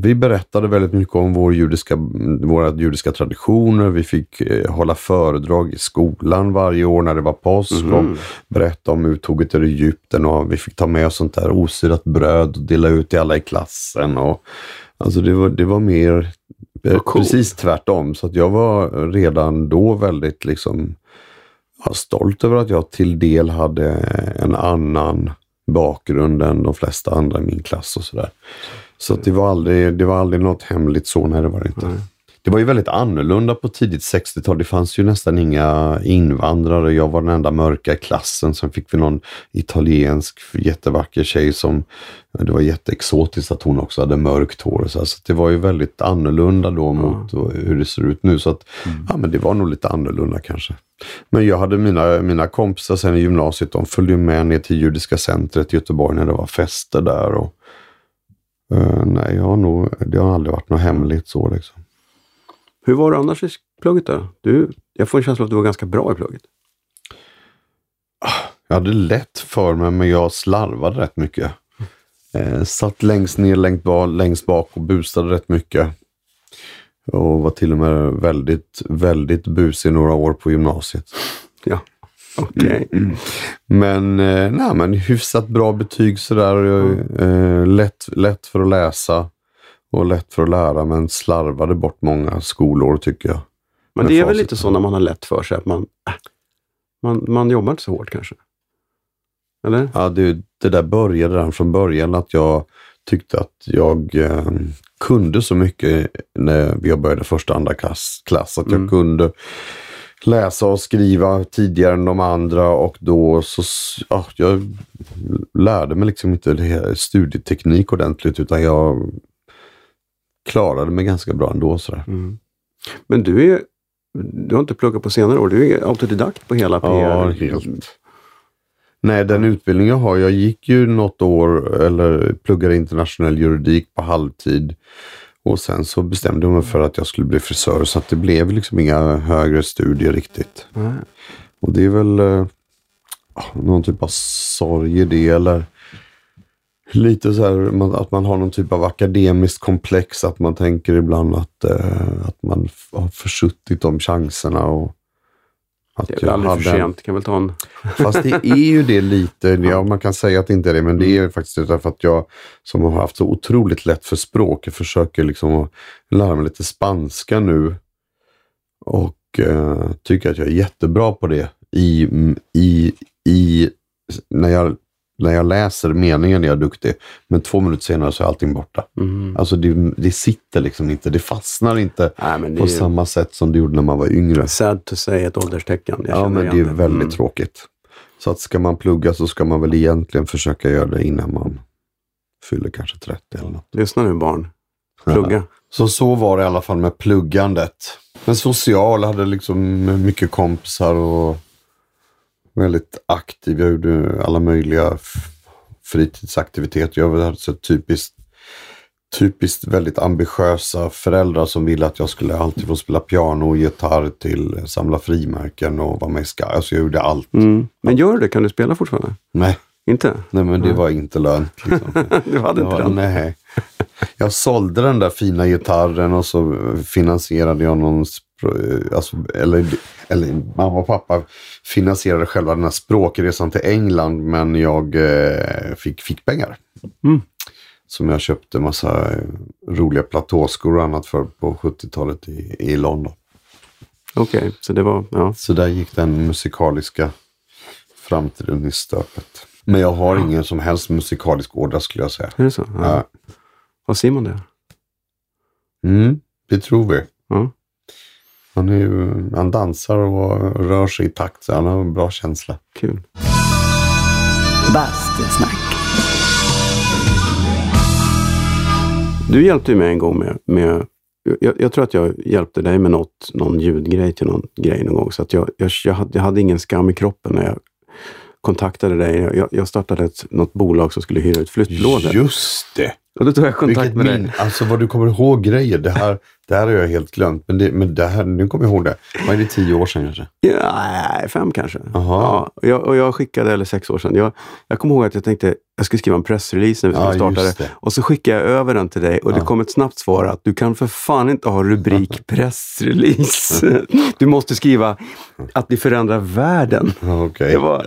vi berättade väldigt mycket om vår judiska, våra judiska traditioner. Vi fick eh, hålla föredrag i skolan varje år när det var påsk och berätta om uttåget ur Egypten och vi fick ta med oss sånt där osyrat bröd och dela ut till alla i klassen. Och, alltså det var, det var mer eh, Vad coolt. precis tvärtom. Så att jag var redan då väldigt liksom stolt över att jag till del hade en annan bakgrund än de flesta andra i min klass och sådär. Så det, var aldrig, det var aldrig något hemligt så, nej det var det inte. Nej. Det var ju väldigt annorlunda på tidigt 60-tal. Det fanns ju nästan inga invandrare. Jag var den enda mörka i klassen. Sen fick vi någon italiensk jättevacker tjej som, det var jätteexotiskt att hon också hade mörkt hår. Så, det var ju väldigt annorlunda då mot hur det ser ut nu. Så att, ja men det var nog lite annorlunda kanske. Men jag hade mina, mina kompisar sen i gymnasiet, de följde med ner till Judiska centret i Göteborg när det var fester där. Och, eh, nej, jag har nog, det har aldrig varit något hemligt så liksom. Hur var du annars i plugget då? Du, jag får en känsla av att du var ganska bra i plugget. Jag hade lätt för mig, men jag slarvade rätt mycket. Eh, satt längst ner, längst bak, längst bak och busade rätt mycket. Och var till och med väldigt, väldigt busig några år på gymnasiet. Ja, okej. Men, eh, nej, men hyfsat bra betyg sådär. Eh, lätt, lätt för att läsa och lätt för att lära, men slarvade bort många skolår tycker jag. Men det är väl lite så när man har lätt för sig att man, äh, man, man jobbar inte så hårt kanske? Eller? Ja, det, det där började redan från början att jag tyckte att jag eh, kunde så mycket när jag började första andra klass, klass att jag Mm. kunde läsa och skriva tidigare än de andra och då så, ja, jag lärde mig liksom inte studieteknik ordentligt utan jag klarade mig ganska bra ändå. Sådär. Mm. Men du är du har inte pluggat på senare år. Du är autodidakt på hela PR. Ja, helt. Nej, den utbildning jag har, jag gick ju något år eller pluggade internationell juridik på halvtid. Och sen så bestämde jag mig för att jag skulle bli frisör så att det blev liksom inga högre studier riktigt. Nej. Och det är väl eh, någon typ av sorg i det eller lite så här att man har någon typ av akademiskt komplex. Att man tänker ibland att, eh, att man har försuttit de chanserna. Och att Det är väl aldrig för hade sent. Kan väl ta en... Fast det är ju det lite. Ja, man kan säga att det inte är det, men det är faktiskt det därför att jag som har haft så otroligt lätt för språk, jag försöker liksom lära mig lite spanska nu. Och eh, tycker att jag är jättebra på det. I, i, i, när, jag, när jag läser meningen är jag duktig, men två minuter senare så är allting borta. Mm. Alltså det, det sitter liksom inte, det fastnar inte Nej, det på är samma sätt som det gjorde när man var yngre. sad to say ett ålderstecken. Jag Ja, men det är väldigt Mm. tråkigt. Så att ska man plugga så ska man väl egentligen försöka göra det innan man fyller kanske 30 eller något. Lyssna nu barn. Plugga. Så så var det i alla fall med pluggandet. Men social, hade liksom mycket kompisar och väldigt aktiv. Jag gjorde alla möjliga fritidsaktiviteter. Jag hade så typiskt, typiskt väldigt ambitiösa föräldrar som ville att jag skulle alltid få spela piano och gitarr till samla frimärken och vara med i Sky. Alltså jag gjorde allt. Mm. Men gör det? Kan du spela fortfarande? Nej, Inte? nej men det var inte lönt. Liksom. Du hade inte den? nej. Jag sålde den där fina gitarren och så finansierade jag någon, alltså, eller, eller mamma och pappa finansierade själva den här språkresan till England men jag eh, fick, fick pengar. Mm. Som jag köpte massa roliga platåskor och annat för på 70-talet i, i London. Okej, så det var... Ja. Så där gick den musikaliska framtiden i stöpet. Men jag har ingen som helst musikalisk ådra skulle jag säga. Är det så? Ja. Ja. Har Simon det? Mm, det tror vi. Ja. Han, är ju, han dansar och rör sig i takt, så han har en bra känsla. Kul. Bastusnack. Du hjälpte mig en gång med, med jag, jag tror att jag hjälpte dig med något, någon ljudgrej till någon grej någon gång. Så att jag, jag, jag, hade, jag hade ingen skam i kroppen när jag kontaktade dig. Jag, jag startade ett, något bolag som skulle hyra ut flyttlådor. Just det! Och då tog jag kontakt Vilket med dig. min, alltså vad du kommer ihåg grejer. Det här, det här har jag helt glömt. Men, det, men det här, nu kommer jag ihåg det. Vad är det, tio år sedan kanske? Ja, nej, fem kanske. Jaha. Ja, och, jag, och jag skickade, eller sex år sedan, jag, jag kommer ihåg att jag tänkte jag skulle skriva en pressrelease när vi skulle Ja, starta det. det. Och så skickade jag över den till dig och det Ja. kom ett snabbt svar att du kan för fan inte ha rubrik pressrelease. Du måste skriva att ni förändrar världen. Okej. Det var,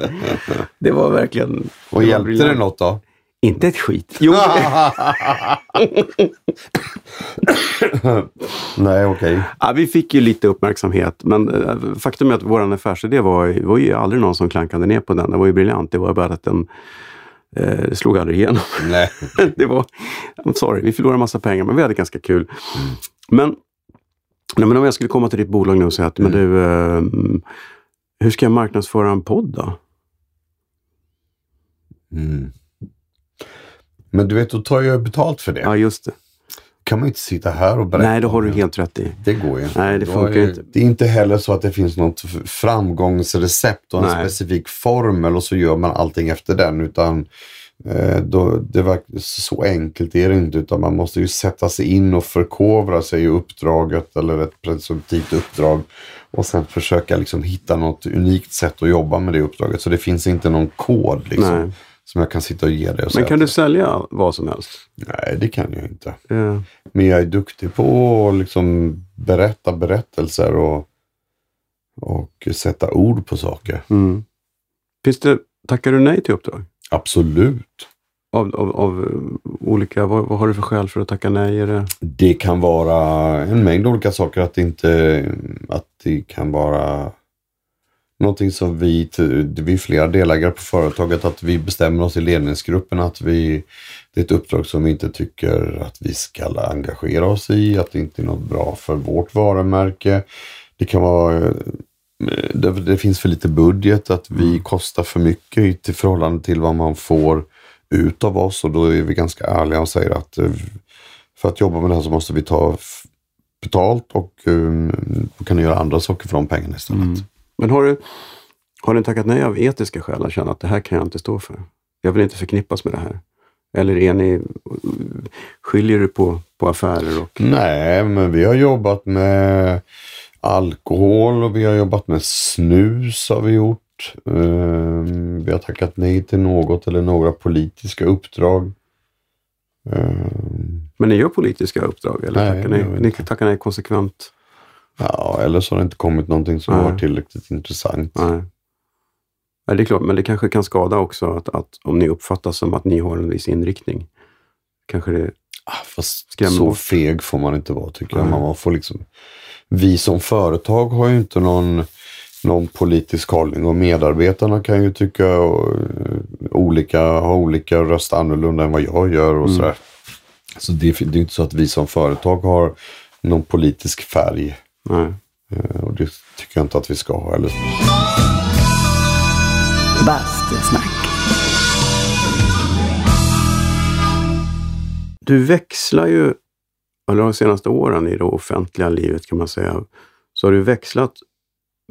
det var verkligen... Och det hjälpte det något då? Inte ett skit. Jo, Nej, okej. ja, vi fick ju lite uppmärksamhet, men eh, faktum är att vår affärsidé var, var ju aldrig någon som klankade ner på den. Den var ju briljant. Det var bara att den eh, slog aldrig igenom. Nej. det var, I'm sorry, vi förlorade massa pengar, men vi hade ganska kul. Men, nej, men om jag skulle komma till ditt bolag nu och säga att, men du, eh, hur ska jag marknadsföra en podd då? Mm. Men du vet, då tar jag betalt för det. Ja, just det. kan man inte sitta här och berätta Nej, det har du helt rätt i. Det går ju inte. Nej, det funkar är inte. Det är inte heller så att det finns något framgångsrecept och en Nej. specifik formel och så gör man allting efter den. Utan eh, då, det var, så enkelt är det inte. Utan man måste ju sätta sig in och förkovra sig i uppdraget eller ett presumtivt uppdrag. Och sen försöka liksom hitta något unikt sätt att jobba med det uppdraget. Så det finns inte någon kod liksom. Som jag kan sitta och ge dig och Men kan du sälja vad som helst? Nej, det kan jag inte. Eh, Men jag är duktig på att liksom berätta berättelser och, och sätta ord på saker. Mm. Finns det, tackar du nej till uppdrag? Absolut. Av, av, av eh, olika, vad, vad har du för skäl för att tacka nej? Det, Det kan vara en mängd olika saker. Att det, inte, att det kan vara någonting som vi, vi är flera delägare på företaget, att vi bestämmer oss i ledningsgruppen att vi, det är ett uppdrag som vi inte tycker att vi ska engagera oss i, att det inte är något bra för vårt varumärke. Det kan vara eh, det, det finns för lite budget, att vi kostar för mycket i till förhållande till vad man får ut av oss och då är vi ganska ärliga och säger att eh, för att jobba med det här så måste vi ta betalt och um, kan göra andra saker för de pengarna istället. Men har du, har du tackat nej av etiska skäl att känna att det här kan jag inte stå för? Jag vill inte förknippas med det här. Eller är ni, skiljer du på, på affärer och... Nej, men vi har jobbat med alkohol och vi har jobbat med snus har vi gjort. Ehm, vi har tackat nej till något eller några politiska uppdrag. Ehm, Men ni gör politiska uppdrag? Eller Nej, tackar ni, ni tackar nej konsekvent? Ja, eller så har det inte kommit någonting som Nej. var tillräckligt intressant. Nej. Nej, det är klart, men det kanske kan skada också att, att om ni uppfattas som att ni har en viss inriktning. Kanske det... Ah, fast Skrämmer så bort. feg får man inte vara tycker jag. Man får liksom, vi som företag har ju inte någon, någon politisk hållning och medarbetarna kan ju tycka eh, olika, ha olika röst annorlunda än vad jag gör och Mm. sådär. Så det, det är inte så att vi som företag har någon politisk färg. Nej. eh, Och det tycker jag inte att vi ska ha heller. Bastusnack. Du växlar ju, eller de senaste åren i det offentliga livet kan man säga, så har du växlat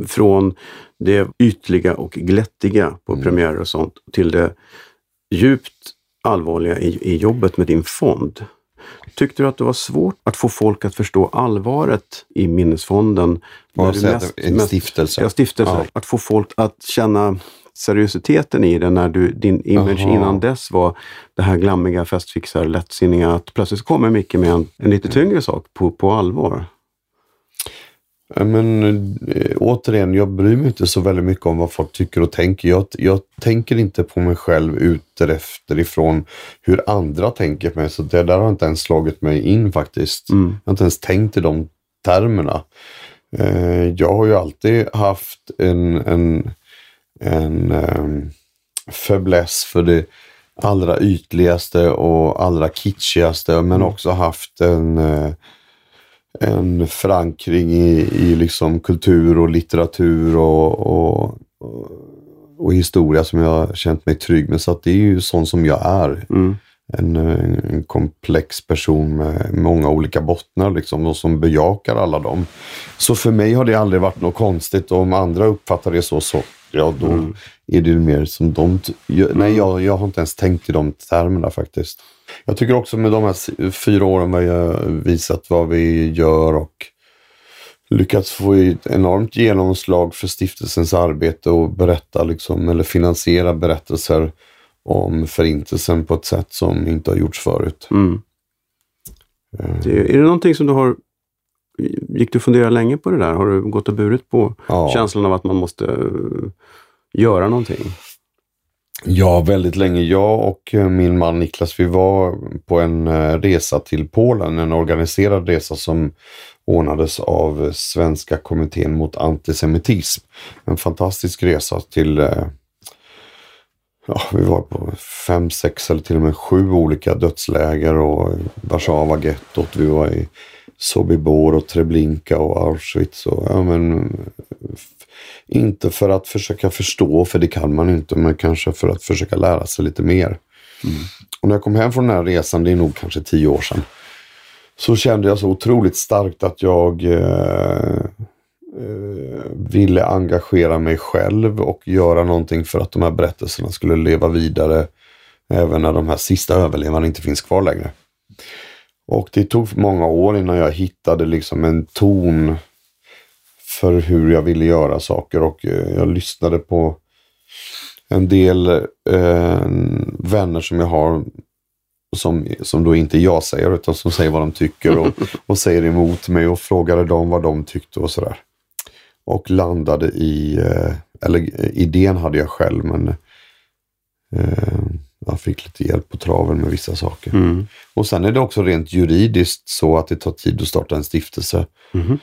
från det ytliga och glättiga på Mm. premiärer och sånt till det djupt allvarliga i, i jobbet med din fond. Tyckte du att det var svårt att få folk att förstå allvaret i Minnesfonden? När du är en stiftelse. Ja, stiftelse. Ja. Att få folk att känna seriositeten i det när du, din image Jaha. innan dess var det här glammiga, festfixar, lättsinniga. Att plötsligt kommer Micke med en, en lite tyngre sak på, på allvar. Men äh, återigen, jag bryr mig inte så väldigt mycket om vad folk tycker och tänker. Jag, jag tänker inte på mig själv utifrån ifrån hur andra tänker på mig. Så det där har inte ens slagit mig in faktiskt. Mm. Jag har inte ens tänkt i de termerna. Eh, jag har ju alltid haft en, en, en, ehm, fäbless för det allra ytligaste och allra kitschigaste men också haft en, eh, en förankring i, i liksom kultur och litteratur och, och, och, historia som jag har känt mig trygg med. Så det är ju sån som jag är. Mm. En, en komplex person med många olika bottnar liksom, och som bejakar alla dem. Så för mig har det aldrig varit något konstigt och om andra uppfattar det så, så ja då Mm. är det ju mer som de... jag, nej, jag, jag har inte ens tänkt i de termerna faktiskt. Jag tycker också med de här fyra åren vi har visat vad vi gör och lyckats få ett enormt genomslag för stiftelsens arbete och berätta liksom, eller finansiera berättelser om förintelsen på ett sätt som inte har gjorts förut. Mm. Eh, Det, är det någonting som du har... Gick du fundera länge på det där? Har du gått och burit på Ja. känslan av att man måste eh, göra någonting? Ja, väldigt länge. Jag och eh, min man Niklas, vi var på en eh, resa till Polen. En organiserad resa som ordnades av Svenska kommittén mot antisemitism. En fantastisk resa till eh, Ja, vi var på fem, sex eller till och med sju olika dödsläger och Warszawa-gettot. Vi var i Sobibor och Treblinka och Auschwitz. Och, ja, men, inte för att försöka förstå, för det kan man inte, men kanske för att försöka lära sig lite mer. Och när jag kom hem från den här resan, det är nog kanske tio år sedan, så kände jag så otroligt starkt att jag eh, eh, ville engagera mig själv och göra någonting för att de här berättelserna skulle leva vidare även när de här sista överlevarna inte finns kvar längre. Och det tog många år innan jag hittade liksom en ton för hur jag ville göra saker och eh, jag lyssnade på en del eh, vänner som jag har som, som då inte jag säger utan som säger vad de tycker och, och säger emot mig och frågade dem vad de tyckte och sådär. Och landade i, eh, eller eh, idén hade jag själv men eh, jag fick lite hjälp på traven med vissa saker. Mm. Och sen är det också rent juridiskt så att det tar tid att starta en stiftelse. Mhm.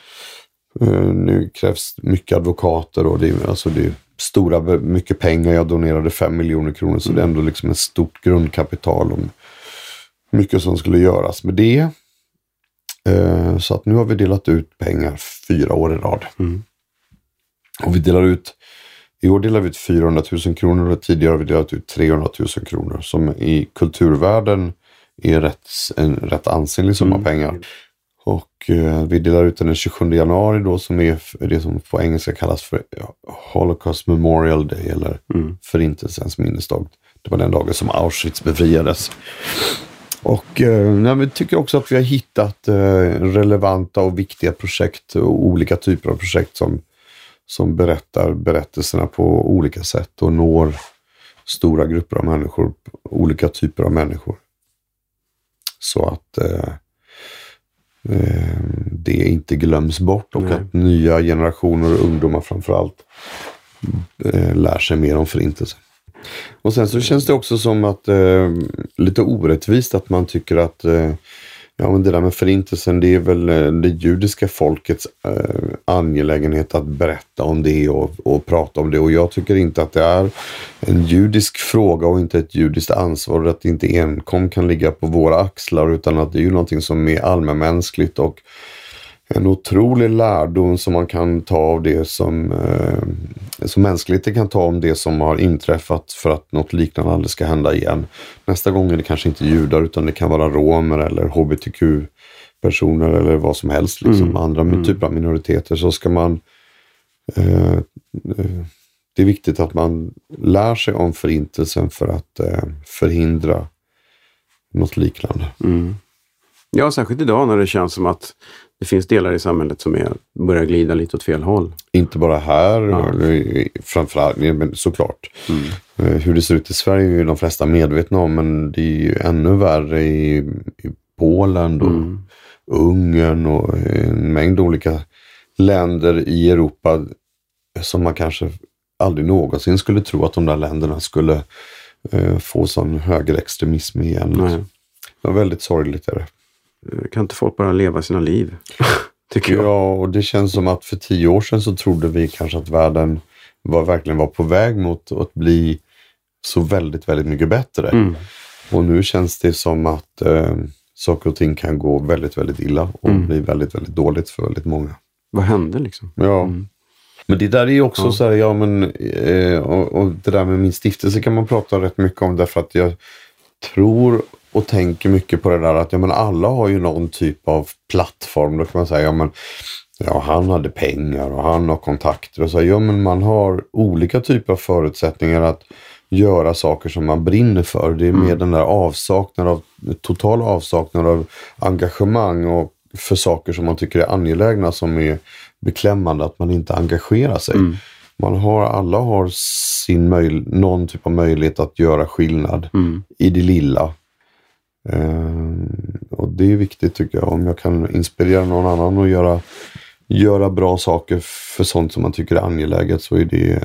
Eh, Nu krävs mycket advokater och det är, alltså det är stora, mycket pengar. Jag donerade fem miljoner kronor så det är ändå liksom ett stort grundkapital. Om mycket som skulle göras med det. Eh, Så att nu har vi delat ut pengar fyra år i rad. Mm. Och vi delar ut, i år delar vi ut 400 000 kronor och tidigare har vi delat ut 300 000 kronor. Som i kulturvärlden är rätt, en rätt ansenlig summa Mm. pengar. Och eh, vi delar ut den den 27 januari då som är det som på engelska kallas för Holocaust Memorial Day eller Mm. Förintelsens minnesdag. Det var den dagen som Auschwitz befriades. Och eh, vi tycker också att vi har hittat eh, relevanta och viktiga projekt och olika typer av projekt som, som berättar berättelserna på olika sätt och når stora grupper av människor, olika typer av människor. Så att eh, det inte glöms bort och Nej. att nya generationer och ungdomar framförallt eh, lär sig mer om förintelsen. Och sen så känns det också som att eh, lite orättvist att man tycker att eh, ja, men det där med förintelsen det är väl eh, det judiska folkets äh, angelägenhet att berätta om det och, och prata om det. Och jag tycker inte att det är en judisk fråga och inte ett judiskt ansvar att det inte enkom kan ligga på våra axlar utan att det är ju någonting som är allmänmänskligt och en otrolig lärdom som man kan ta av det som, eh, som mänskligheten kan ta om det som har inträffat för att något liknande aldrig ska hända igen. Nästa gång är det kanske inte judar utan det kan vara romer eller hbtq-personer eller vad som helst. Liksom, Mm. Andra Mm. typer av minoriteter. Så ska man eh, eh, det är viktigt att man lär sig om förintelsen för att eh, förhindra något liknande. Mm. Ja, särskilt idag när det känns som att det finns delar i samhället som är, börjar glida lite åt fel håll. Inte bara här, Ja. framförallt, men såklart. Mm. Eh, Hur det ser ut i Sverige är ju de flesta medvetna om, men det är ju ännu värre i, i Polen och Mm. Ungern och en mängd olika länder i Europa som man kanske aldrig någonsin skulle tro att de där länderna skulle eh, få sån högerextremism igen. Nej. Det var väldigt sorgligt. Är det. Kan inte folk bara leva sina liv? Tycker jag. Ja, och det känns som att för tio år sedan så trodde vi kanske att världen var, verkligen var på väg mot att bli så väldigt, väldigt mycket bättre. Mm. Och nu känns det som att eh, saker och ting kan gå väldigt, väldigt illa och Mm. bli väldigt, väldigt dåligt för väldigt många. Vad hände liksom? Ja. Mm. Men det där är ju också Ja. så här, ja men, eh, och, och det där med min stiftelse kan man prata rätt mycket om därför att jag tror och tänker mycket på det där att ja, men alla har ju någon typ av plattform. Då kan man säga, ja men ja, han hade pengar och han har kontakter och så. Ja men man har olika typer av förutsättningar att göra saker som man brinner för. Det är mer den där avsaknad av, total avsaknad av engagemang och för saker som man tycker är angelägna som är beklämmande att man inte engagerar sig. Mm. Man har, alla har sin möj, någon typ av möjlighet att göra skillnad Mm. i det lilla. Ehm, och det är viktigt tycker jag. Om jag kan inspirera någon annan att göra, göra bra saker för sånt som man tycker är angeläget så är det,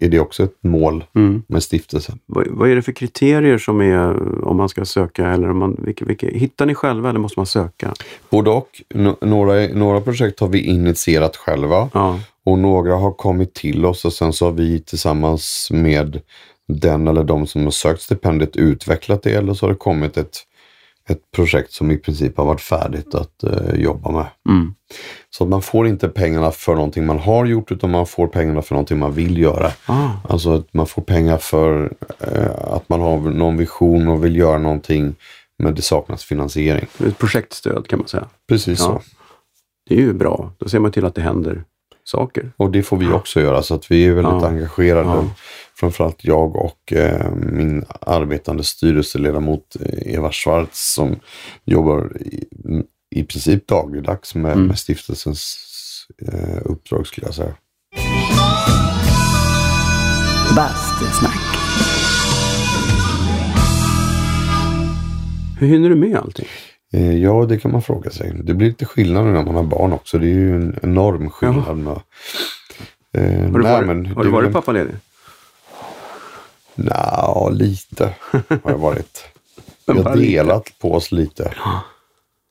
är det också ett mål Mm. med stiftelsen. Vad, vad är det för kriterier som är om man ska söka? Eller om man, vilka, vilka, hittar ni själva eller måste man söka? Både och. N- några, några projekt har vi initierat själva. Ja. Och några har kommit till oss och sen så har vi tillsammans med den eller de som har sökt stipendiet utvecklat det eller så har det kommit ett, ett projekt som i princip har varit färdigt att eh, jobba med. Mm. Så att man får inte pengarna för någonting man har gjort utan man får pengarna för någonting man vill göra. Ah. Alltså att man får pengar för eh, att man har någon vision och vill göra någonting men det saknas finansiering. Ett projektstöd kan man säga. Precis Ja. så. Det är ju bra. Då ser man till att det händer saker. Och det får vi också göra så att vi är väldigt Ja. engagerade. Ja. Framförallt jag och eh, min arbetande styrelseledamot eh, Eva Schwartz som jobbar i, i princip dagligdags med, Mm. med stiftelsens eh, uppdrag skulle jag säga. Bastusnack. Hur hinner du med allting? Eh, ja, det kan man fråga sig. Det blir lite skillnad när man har barn också. Det är ju en enorm skillnad. Med, eh, Har du nej, varit, men har det du varit pappaledig? Nja, lite har jag varit. Vi har lite. delat på oss lite.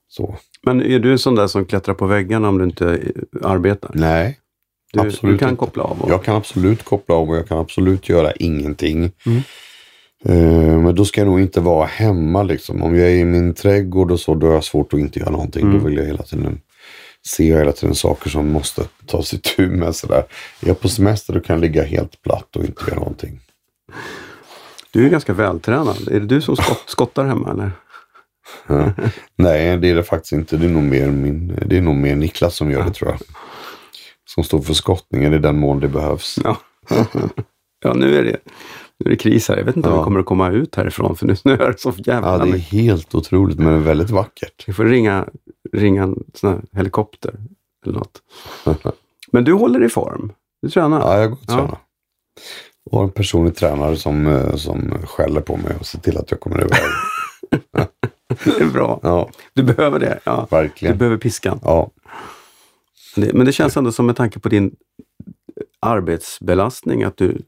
Så. Men är du en sån där som klättrar på väggarna om du inte arbetar? Nej, Du, absolut du kan inte. koppla av? Och, jag kan absolut koppla av och jag kan absolut göra ingenting. Mm. Eh, men då ska jag nog inte vara hemma liksom. Om jag är i min trädgård och så, då har jag svårt att inte göra någonting. Mm. Då vill jag hela tiden se hela tiden saker som måste tas itu med. Sådär. Är jag på semester då kan jag ligga helt platt och inte göra någonting. Du är ganska vältränad. Är det du som skott, skottar hemma eller? Ja. Nej, det är det faktiskt inte. Det är nog mer, min, det är nog mer Niklas som gör det tror jag. Som står för skottningen i den mån det behövs. Ja. ja, nu är det, nu är det kris här. Jag vet inte om Ja. vi kommer att komma ut härifrån för nu snöar det så jävla Ja, det är helt otroligt men det är väldigt vackert. Vi får ringa, ringa en sån här helikopter eller något. Men du håller i form. Du tränar. Ja, jag går och Ja. Och har en personlig tränare som, eh, som skäller på mig och ser till att jag kommer iväg. Det är bra. Ja, Du behöver det. Ja. Du verkligen. behöver piskan. Ja, men det känns ändå som med tanke på din arbetsbelastning att du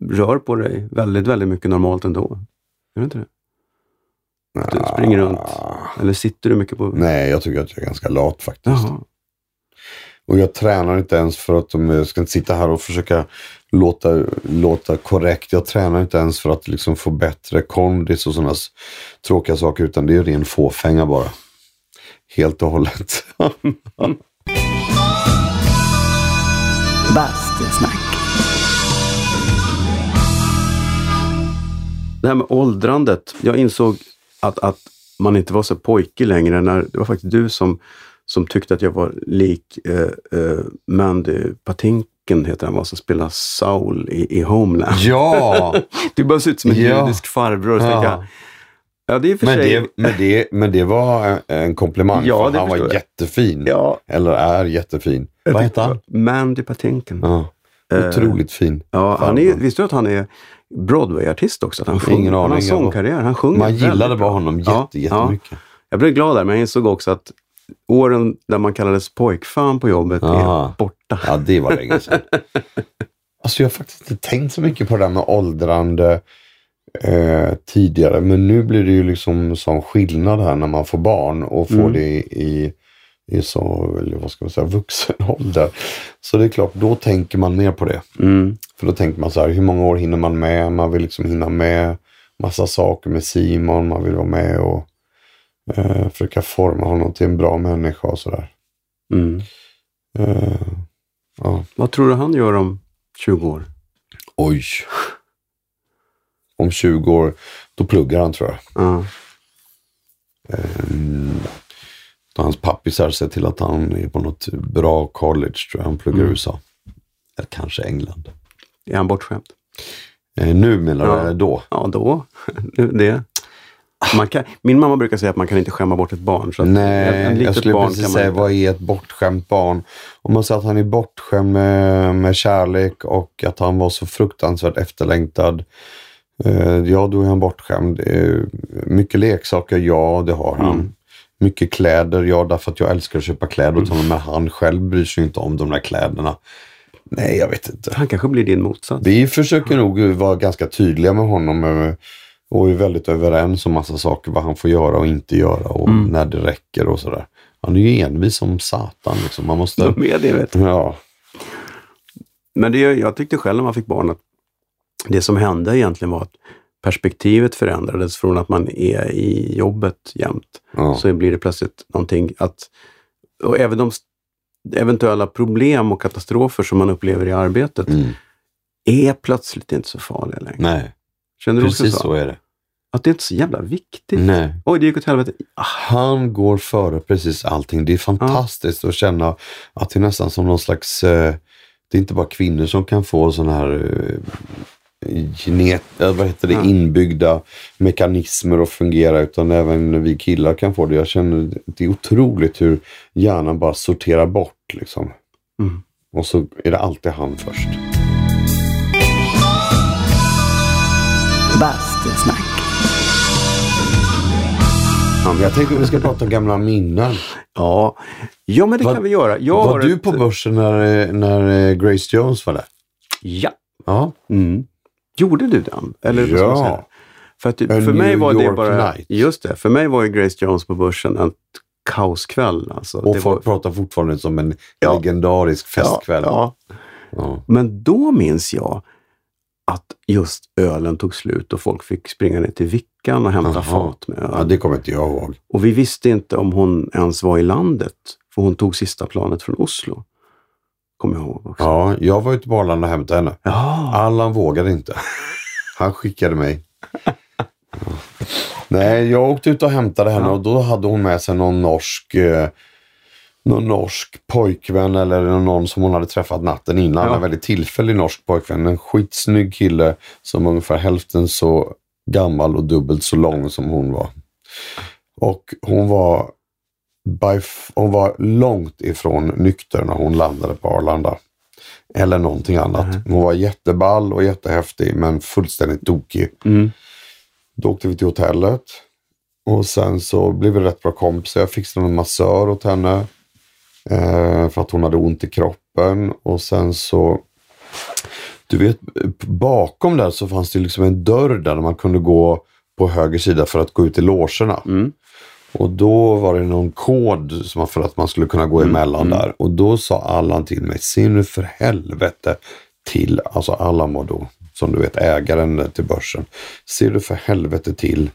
rör på dig väldigt, väldigt mycket normalt ändå. Är det inte det? Du springer runt. Eller sitter du mycket på... Nej, jag tycker att jag är ganska lat faktiskt. Jaha. Och jag tränar inte ens för att de, ska inte sitta här och försöka låta, låta korrekt. Jag tränar inte ens för att liksom få bättre kondis och sådana tråkiga saker. Utan det är ren fåfänga bara. Helt och hållet. Bastusnack. Det här med åldrandet. Jag insåg att, att man inte var så pojkig längre. När, det var faktiskt du som, som tyckte att jag var lik eh, eh, Mandy Patinkin, heter han, var, som spelar Saul i, i Homeland. ja! Du bara ser ut som en Ja. judisk farbror. Ja. tänkte jag, ja, det är för Men sig... det, men, det, men det var en komplimang. Ja, för han var jag. jättefin. Ja, Eller är jättefin. jag Vad heter han? Mandy Patinkin. Ja. Eh, Otroligt fin. Ja, han är, visste du att han är Broadway-artist också? Att han, sjunger, Ingen han har aning. sångkarriär. Han sjunger Man gillade bara honom jätte, Ja, jättemycket. Jag blev glad där, men jag insåg också att åren där man kallades pojkfan på jobbet Aha. är borta. Ja, det var länge sedan. alltså jag har faktiskt inte tänkt så mycket på det där med åldrande eh, tidigare. Men nu blir det ju liksom sån skillnad här när man får barn och får Mm. det i, i så, eller vad ska man säga, vuxen ålder. Så det är klart, då tänker man mer på det. Mm. För då tänker man så här, hur många år hinner man med? Man vill liksom hinna med massa saker med Simon. Man vill vara med och eh, försöka forma honom till en bra människa och sådär. Mm. Eh, ja. Vad tror du han gör om 20 år? Oj. Om 20 år, då pluggar han tror jag. Ja. Mm. Då hans pappisar ser till att han är på något bra college, tror jag. Han pluggar i Mm. USA. Eller kanske England. Är han bortskämd? Eh, nu menar du, Ja. då? Ja, då. det. Man kan, min mamma brukar säga att man kan inte skämma bort ett barn. Så Nej, en, en jag skulle barn precis säga, inte- vad är ett bortskämt barn? Om man säger att han är bortskämd med, med kärlek och att han var så fruktansvärt efterlängtad. Eh, ja, då är han bortskämd. Eh, mycket leksaker, ja, det har han. Mm. Mycket kläder, ja, därför att jag älskar att köpa kläder åt honom, men han själv bryr sig inte om de där kläderna. Nej, jag vet inte. Han kanske blir din motsats. Vi försöker nog vara ganska tydliga med honom eh, och är väldigt överens om massa saker, vad han får göra och inte göra och Mm. när det räcker och sådär. Han är ju envis som satan. Liksom. Man måste... De är det, vet du. Ja. Men det, jag tyckte själv när man fick barn att det som hände egentligen var att perspektivet förändrades från att man är i jobbet jämt. Ja. Så blir det plötsligt någonting att... Och även de eventuella problem och katastrofer som man upplever i arbetet Mm. är plötsligt inte så farliga längre. Nej, Känner du också precis så? så är det. Att det är inte så jävla viktigt. Nej. Oj, det gick åt helvete. Han går före precis allting. Det är fantastiskt att känna att det är nästan som någon slags... Eh, det är inte bara kvinnor som kan få sådana här eh, genet, eh, vad heter det, Ja. inbyggda mekanismer att fungera utan även vi killar kan få det. Jag känner det är otroligt hur hjärnan bara sorterar bort liksom. Mm. Och så är det alltid han först. Bastusnack. Jag tänkte att vi ska prata om gamla minnen. Ja, ja men det Var- kan vi göra. Jag var du ett- på börsen när, när eh, Grace Jones var där? Ja. Ja. Mm. Gjorde du den? Eller Ja. För, att, för mig var det York bara... Night. Just det, för mig var ju Grace Jones på börsen en kaoskväll. Alltså. Och det folk var, pratar fortfarande som en Ja. legendarisk festkväll. Ja, ja. Ja. Men då minns jag att just ölen tog slut och folk fick springa ner till Vickan och hämta Jaha. fat med öl. Ja, det kommer inte jag ihåg. Och vi visste inte om hon ens var i landet. För hon tog sista planet från Oslo. Kommer jag ihåg också. Ja, jag var ute på Arlanda och hämtade henne. Ja. Allan vågade inte. Han skickade mig. Nej, jag åkte ut och hämtade henne Ja. och då hade hon med sig någon norsk eh, någon norsk pojkvän eller någon som hon hade träffat natten innan. Ja. En väldigt tillfällig norsk pojkvän. En skitsnygg kille som var ungefär hälften så gammal och dubbelt så lång som hon var. Och hon var, by, hon var långt ifrån nykter när hon landade på Arlanda. Eller någonting annat. Nej. Hon var jätteball och jättehäftig men fullständigt tokig. Mm. Då åkte vi till hotellet. Och sen så blev vi rätt bra kompisar. Jag fixade en massör åt henne. Eh, för att hon hade ont i kroppen. Och sen så, du vet, bakom där så fanns det liksom en dörr där man kunde gå på höger sida för att gå ut i logerna. Mm. Och då var det någon kod som för att man skulle kunna gå emellan där. Och då sa Allan till mig, se nu för helvete till, alltså Allan var då, som du vet, ägaren till börsen. Se du för helvete till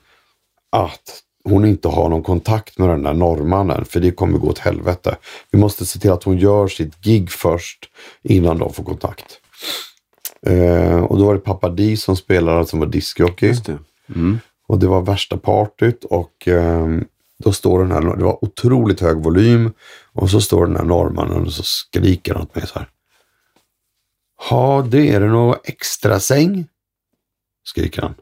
att hon inte har någon kontakt med den där norrmannen, för det kommer gå åt helvete. Vi måste se till att hon gör sitt gig först innan de får kontakt. Eh, och då var det Pappa Di som spelade som var discjockey. Mm. Och det var värsta partyt och ehm, då står den här, det var otroligt hög volym och så står den här norrmannen och så skriker han åt mig så här. Ja, det är det någon extra säng? Skriker han.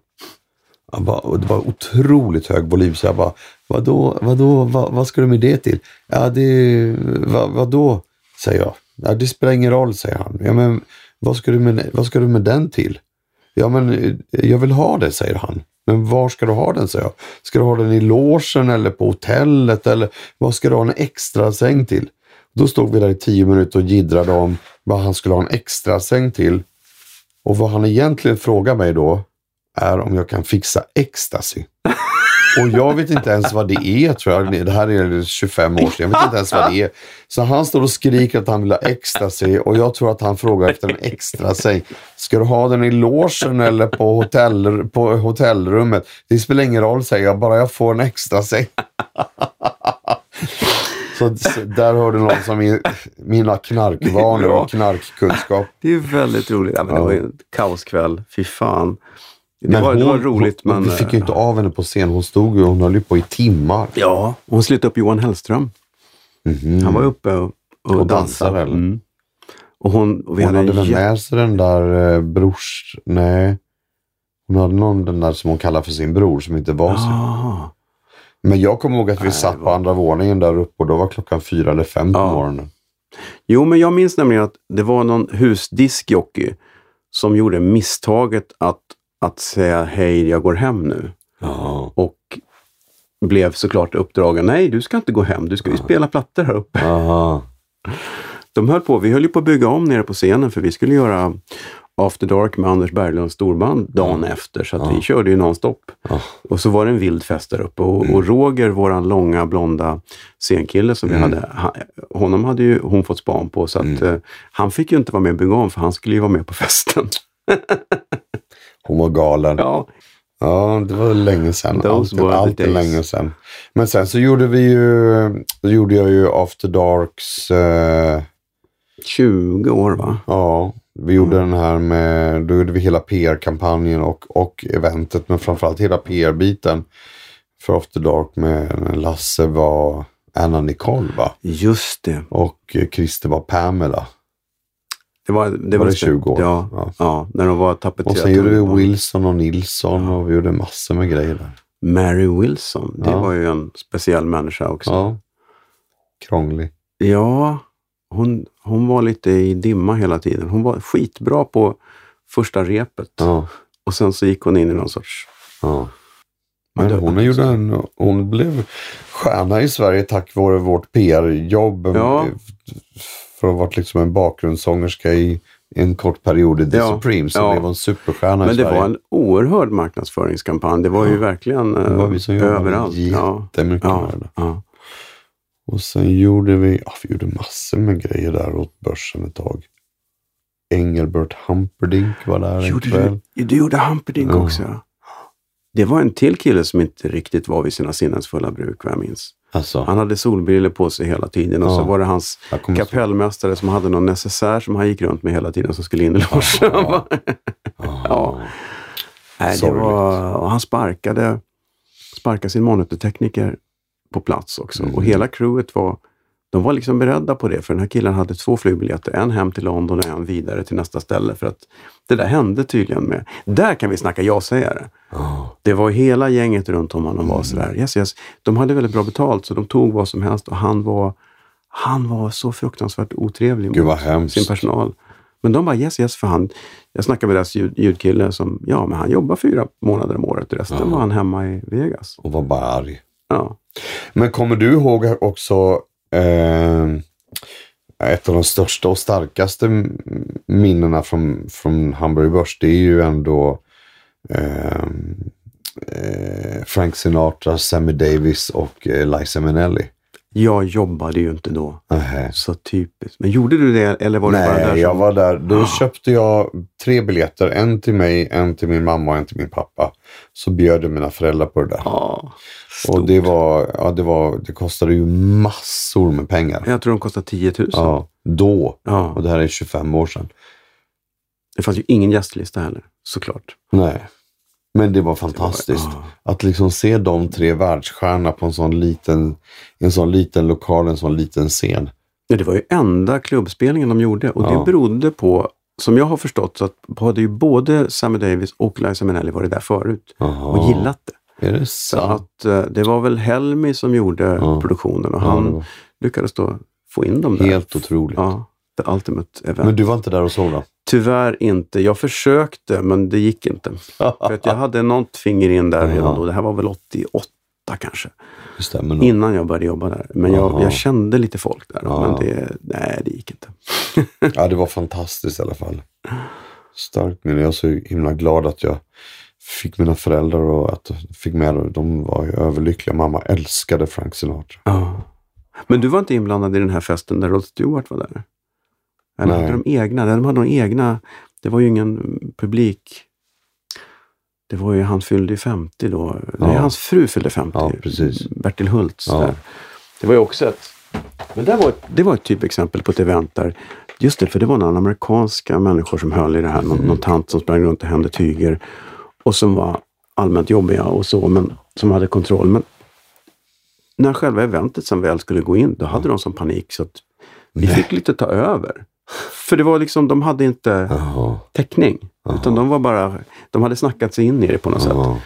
Han bara, och det var otroligt hög volym så jag bara, vadå, vadå, vad, vad ska du med det till? Ja, det, vad, vadå? Säger jag. Ja, det spelar ingen roll, säger han. Ja, men vad ska du med, vad ska du med den till? Ja, men eh, jag vill ha det, säger han. Men var ska du ha den, säger jag. Ska du ha den i logen eller på hotellet eller vad ska du ha en extra säng till? Då stod vi där i tio minuter och jiddrade om vad han skulle ha en extra säng till. Och vad han egentligen frågar mig då är om jag kan fixa ecstasy. Och jag vet inte ens vad det är tror jag. Det här är 25 år sedan. Jag vet inte ens vad det är. Så han står och skriker att han vill ha sig och jag tror att han frågar efter en extra sig. Ska du ha den i logen eller på, hotell, på hotellrummet? Det spelar ingen roll säger jag, bara jag får en extra sig. Så, så där har du någon som min, mina knarkvanor och knarkkunskap. Det är väldigt roligt. Ja, men Det var ju en kaoskväll. Fy fan. Det, Men var, det hon- var roligt, hon, men... Vi fick ju inte av henne på scen. Hon stod ju hon höll ju på i timmar. Ja, hon slutade upp Johan Hellström. Han var uppe och, och, Och dansade. eller? Mm. Och hon, och Hon hade hade väl med sig den där eh, brors... Nej. Hon hade någon den där som hon kallar för sin bror som inte var sin. Ah, Men jag kommer ihåg att vi Nej, satt det på var- andra våningen där uppe och då var klockan fyra eller fem på Ja. morgonen. Jo, men jag minns nämligen att det var någon husdiskjockey som gjorde misstaget att, att säga hej, jag går hem nu. Ja. Och blev såklart uppdragen, nej du ska inte gå hem, du ska ju spela plattor här uppe. Aha. De höll på, vi höll ju på att bygga om nere på scenen för vi skulle göra After Dark med Anders Berglunds storband dagen efter. Så att vi körde ju nonstop. Och så var det en vild fest där uppe. Och, och Roger, våran långa blonda scenkille som vi hade, han, honom hade ju hon fått span på. Så att eh, han fick ju inte vara med och bygga om för han skulle ju vara med på festen. Hon var galen. Ja. Ja, det var länge sedan. Those Allt, allt är länge sedan. Men sen så gjorde vi ju... Gjorde jag ju After Darks... Eh, 20 år va? Ja, vi gjorde den här med, då gjorde vi hela PR-kampanjen och, och eventet, men framförallt hela PR-biten för After Dark med Lasse var Anna Nicole va? Just det. Och Christer var Pamela. Det var, det Var det spe- 20 år? Ja, Ja. ja. när de var Och tapetserade. sen gjorde vi Wilson och Nilsson och vi gjorde massor med grejer där. Mary Wilson, det Ja. var ju en speciell människa också. Ja. Krånglig. Ja, hon, hon var lite i dimma hela tiden. Hon var skitbra på första repet Ja. och sen så gick hon in i någon sorts... ja. Men det- hon, gjorde en, hon blev stjärna i Sverige tack vare vårt PR-jobb. Ja. För att ha varit liksom en bakgrundssångerska i en kort period i The Ja. Supremes så Ja. blev hon superstjärna Men det var en oerhörd marknadsföringskampanj. Det var ju verkligen Det var vi som eh, överallt. Ja. jättemycket Ja. med det. Ja. Och sen gjorde vi, ja, vi gjorde massor med grejer där åt börsen ett tag. Engelbert Humperdinck var där en Gjorde kväll. du, du gjorde Humperdinck Ja. också. ja. Det var en till kille som inte riktigt var vid sina sinnesfulla bruk, vad jag minns. Alltså, Han hade solbriller på sig hela tiden och Ja. så var det hans kapellmästare som hade någon necessär som han gick runt med hela tiden som skulle in i logen. Ja. Ja. Nej, det var, och han sparkade, sparkade sin monitortekniker på plats också. Mm. Och hela crewet var, de var liksom beredda på det. För den här killen hade två flygbiljetter. En hem till London och en vidare till nästa ställe. För att det där hände tydligen med... Där kan vi snacka ja-sägare. Ja. Det var hela gänget runt om honom var sådär. Yes, yes. De hade väldigt bra betalt så de tog vad som helst och han var, han var så fruktansvärt otrevlig Gud mot hemskt. sin personal. Men de bara yes, yes för han. Jag snackade med deras ljud, ljudkille som, ja men han jobbar fyra månader om året. Resten Ja. var han hemma i Vegas. Och var bara arg. Ja. Men kommer du ihåg också Ehm, ett av de största och starkaste minnena från, från Hamburg Börs, det är ju ändå ehm, eh, Frank Sinatra, Sammy Davis och eh, Liza Minnelli. Jag jobbade ju inte då. Nähä. Så typiskt. Men gjorde du det eller var du bara där Nej, jag som- var där. Då köpte jag tre biljetter. En till mig, en till min mamma och en till min pappa. Så bjöd jag mina föräldrar på det där. Ja, och det var, ja, det var, det kostade ju massor med pengar. Jag tror de kostade 10 000. Ja, då. Ja. Och det här är 25 år sedan. Det fanns ju ingen gästlista heller, såklart. Nej. Men det var fantastiskt. Ja. Att liksom se de tre världsstjärnorna på en sån liten, en sån liten lokal, en sån liten scen. Ja, det var ju enda klubbspelningen de gjorde och Ja. det berodde på, som jag har förstått, så att hade ju både Sammy Davis och Liza Minnelli varit där förut Aha. och gillat det. Är det Så sant? att eh, det var väl Helmi som gjorde Ja. produktionen och han det var lyckades då få in dem där. helt otroligt. Ja, the ultimate event. Men du var inte där och såg då? Tyvärr inte. Jag försökte, men det gick inte. För att jag hade något finger in där Ja. redan då. Det här var väl 88 kanske. Stämmer. Innan jag började jobba där. Men jag, jag kände lite folk där. Ja. Men det, nej, det gick inte. Ja, det var fantastiskt i alla fall. Starkt minne. Jag är så himla glad att jag fick mina föräldrar och att fick med dem. De var överlyckliga. Mamma älskade Frank Sinatra. Ja. Men du var inte inblandad i den här festen där Rod Stewart var där? Eller Nej. hade de egna? Nej, De hade de egna. Det var ju ingen publik. Det var ju, han fyllde ju 50 då. Nej, Ja. hans fru fyllde 50. Ja, precis. Bertil Hultz. Ja. Där. Det var ju också ett... Men det var, ett, det var ett typexempel på ett event där, just det, för det var några amerikanska människor som höll i det här. Någon, Mm. någon tant som sprang runt och hände tyger. Och som var allmänt jobbiga och så, men som hade kontroll. Men när själva eventet sen väl skulle gå in, då hade de sån panik så att vi Nej. fick lite ta över. För det var liksom, de hade inte Jaha. täckning. Utan de var bara, de hade snackat sig in i det på något sätt. Ja.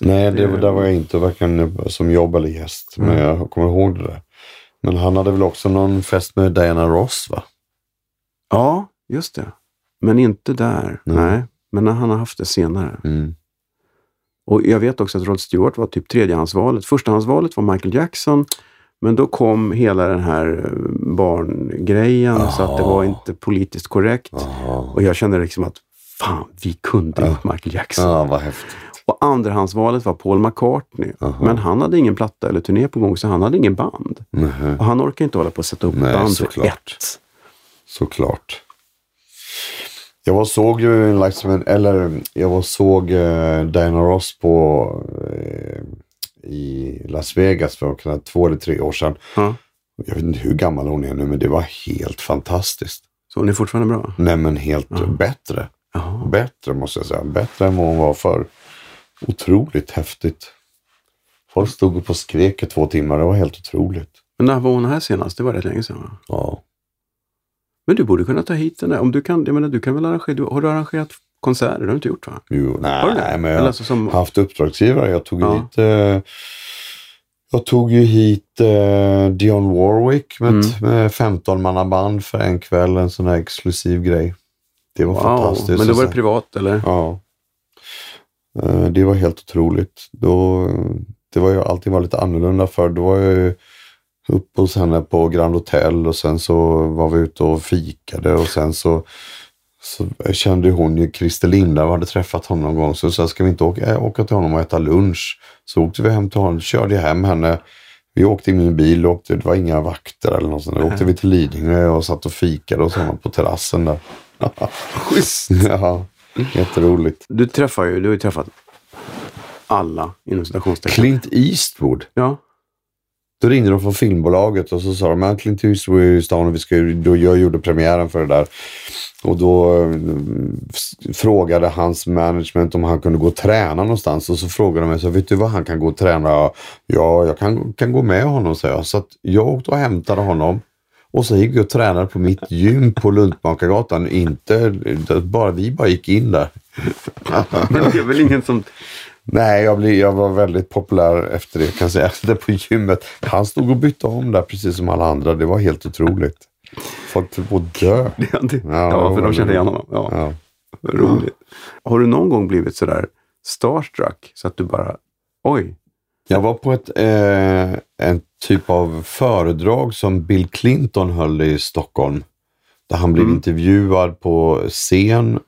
Nej, det, där var jag inte varken som jobb eller gäst. Men Mm. jag kommer ihåg det där. Men han hade väl också någon fest med Diana Ross va? Ja, just det. Men inte där. Nej. Nej. Men han har haft det senare. Mm. Och jag vet också att Rod Stewart var typ tredjehandsvalet. Förstahandsvalet var Michael Jackson. Men då kom hela den här eh, barngrejen så att det var inte politiskt korrekt. Jaha. Och jag kände liksom att fan, vi kunde gjort Michael Jackson. Ja, vad häftigt. Och andrahandsvalet var Paul McCartney. Aha. Men han hade ingen platta eller turné på gång så han hade ingen band. Nej, Och han orkar inte hålla på att sätta upp Nej, band såklart. för ett. såklart. Jag var såg ju liksom eller jag var såg eh, Diana Ross på eh, i Las Vegas för kanske två eller tre år sedan. Ja. Jag vet inte hur gammal hon är nu, men det var helt fantastiskt. Så hon är fortfarande bra? Nej, men helt bättre. Jaha. Bättre måste jag säga. Bättre än vad hon var förr. Otroligt häftigt. Folk stod upp och skrek i två timmar. Det var helt otroligt. Men när var hon här senast? Det var rätt länge sedan va? Ja. Men du borde kunna ta hit den där. Om du kan, jag menar, du kan väl arrangera, du, har du arrangerat konserter? Det har du inte gjort va? Jo, nej, Har du det? men jag Eller alltså som, har haft uppdragsgivare. Jag tog Ja. hit eh, jag tog ju hit eh, Dionne Warwick med, Mm. med 15 manna för en kväll. En sån här exklusiv grej. Det var wow. fantastiskt. Men då var det sen- privat eller? Ja. Eh, Det var helt otroligt. Då, det var ju, allting var lite annorlunda för Då var jag ju uppe hos henne på Grand Hotel och sen så var vi ute och fikade och sen så, så kände hon ju Christer Linda och hade träffat honom någon gång. Så sa ska vi inte åka, äh, åka till honom och äta lunch? Så åkte vi hem till honom, körde hem henne. Vi åkte i min bil, och åkte, det var inga vakter eller något sånt. Då åkte vi till Lidingö och satt och fikade hos honom på terrassen där. Schysst! ja, jätteroligt. Du träffar ju, du har ju träffat alla inom citationstecken. Clint Eastwood. Ja. Då ringde de från filmbolaget och så sa de att Clint Eastwood är i stan och vi ska, då jag gjorde premiären för det där. Och då eh, frågade hans management om han kunde gå och träna någonstans. Och så frågade de mig, så, vet du vad han kan gå och träna? Ja, jag kan, kan gå med honom, sa jag. Så att jag åkte och hämtade honom. Och så gick vi och tränade på mitt gym på Luntmakargatan. Inte, bara vi bara gick in där. Men det är väl ingen som... Nej, jag, blev, jag var väldigt populär efter det kan jag säga. Det på gymmet. Han stod och bytte om där precis som alla andra. Det var helt otroligt. Folk höll på att dö. Ja, det, Ja, för de kände igen honom. Ja, Ja. Roligt. Har du någon gång blivit sådär starstruck så att du bara, oj, Jag var på ett eh, en typ av föredrag som Bill Clinton höll i Stockholm. Där han blev Mm. intervjuad på scen.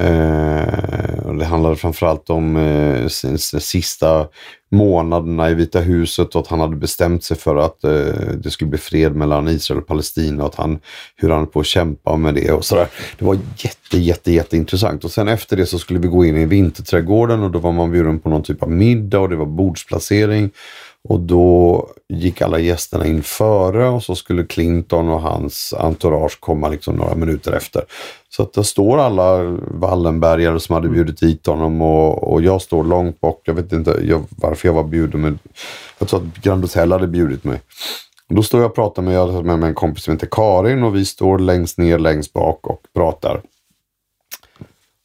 Eh, och det handlade framförallt om eh, sista månaderna i Vita huset och att han hade bestämt sig för att eh, det skulle bli fred mellan Israel och Palestina och att han, hur han höll på att kämpa med det och sådär. Det var jätte, jätte, jätteintressant. Och sen efter det så skulle vi gå in i vinterträdgården och då var man bjuden på någon typ av middag och det var bordsplacering. Och då gick alla gästerna in före och så skulle Clinton och hans entourage komma liksom några minuter efter. Så att där står alla Wallenbergare som hade bjudit hit honom och, och jag står långt bak. Jag vet inte jag, varför jag var bjuden men jag tror att Grand Hotel hade bjudit mig. Och då står jag och pratar med, jag med en kompis som heter Karin och vi står längst ner längst bak och pratar.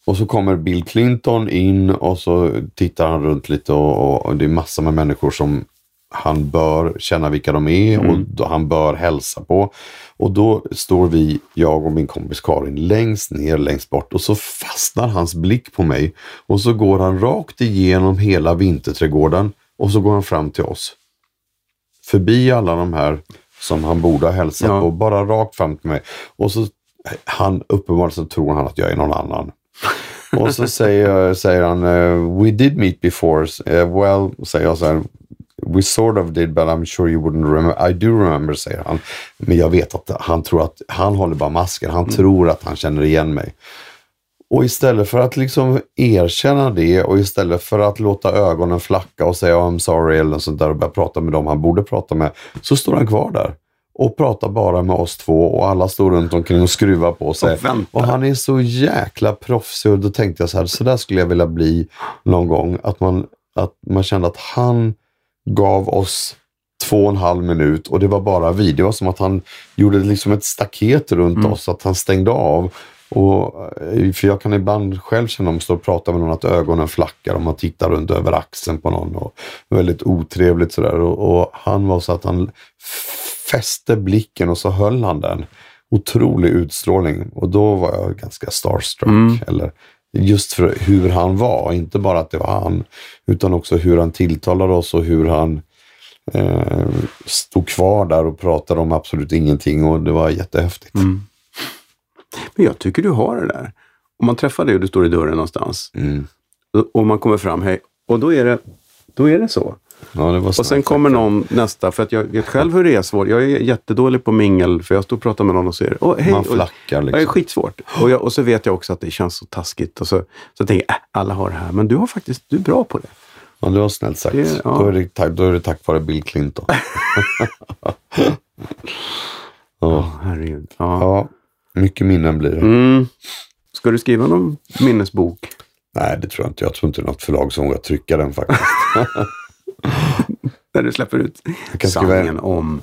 Och så kommer Bill Clinton in och så tittar han runt lite och, och, och det är massor med människor som han bör känna vilka de är och då han bör hälsa på. Och då står vi, jag och min kompis Karin, längst ner, längst bort och så fastnar hans blick på mig. Och så går han rakt igenom hela vinterträdgården och så går han fram till oss. Förbi alla de här som han borde ha hälsat Ja. på, bara rakt fram till mig. Och så han uppenbarligen tror han att jag är någon annan. Och så säger, säger han, eh, we did meet before. Eh, well, säger jag så här, we sort of did but I'm sure you wouldn't remember. I do remember, säger han. Men jag vet att han tror att han håller bara masken. Han tror att han känner igen mig. Och istället för att liksom erkänna det och istället för att låta ögonen flacka och säga I'm sorry eller något sånt där och börja prata med dem han borde prata med, så står han kvar där och pratar bara med oss två och alla står runt omkring och skruvar på sig. Och. Och han är så jäkla proffsig och då tänkte jag så här, så där skulle jag vilja bli någon gång. Att man, att man kände att han gav oss två och en halv minut och det var bara vi. Det var som att han gjorde liksom ett staket runt oss, att han stängde av. Och, eh, för jag kan ibland själv känna om jag står och pratar med någon att ögonen flackar och man tittar runt över axeln på någon. Och väldigt otrevligt sådär. Och, och han var så att han fäste blicken och så höll han den. Otrolig utstrålning. Och då var jag ganska starstruck. Eller, just för hur han var, inte bara att det var han. Utan också hur han tilltalade oss och hur han eh, stod kvar där och pratade om absolut ingenting. Och det var jättehäftigt. Men jag tycker du har det där. Om man träffar dig och du står i dörren någonstans Mm. och man kommer fram, hej, och då är det, då är det så. Ja, Och sen kommer någon nästa, för att jag vet själv hur det är svårt. Jag är jättedålig på mingel, för jag står och pratar med någon och säger oh, hej. Man flackar Ja, Det är liksom. skitsvårt. Och, jag, och så vet jag också att det känns så taskigt. Och så, så tänker jag, äh, alla har det här. Men du har faktiskt, du är bra på det. Ja, det var snällt sagt. Det- ja. då, är det, tack- då är det tack vare Bill Clinton. ja. Herregud. Ja. ja, mycket minnen blir det. Mm. Ska du skriva någon minnesbok? Nej, det tror jag inte. Jag tror inte det är något förlag som vågar trycka den faktiskt. Där du släpper ut sanningen om...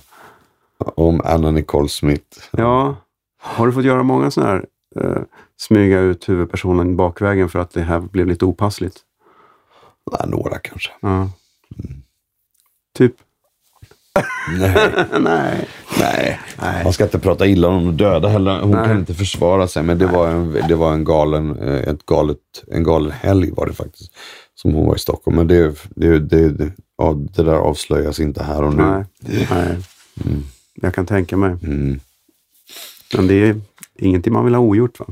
Om Anna Nicole Smith. Ja. Har du fått göra många sådana här eh, smyga ut huvudpersonen bakvägen för att det här blev lite opassligt? Nej, några kanske. Ja. Typ? Nej. Nej. Nej. Nej. Man ska inte prata illa om de döda heller. Hon Nej. kan inte försvara sig. Men det var en, det var en galen, eh, ett galet, en galen helg var det faktiskt. Som hon var i Stockholm. Men det, det, det, det, ja, det där avslöjas inte här och nu. Nej. Nej. Jag kan tänka mig. Mm. Men det är ingenting man vill ha ogjort va?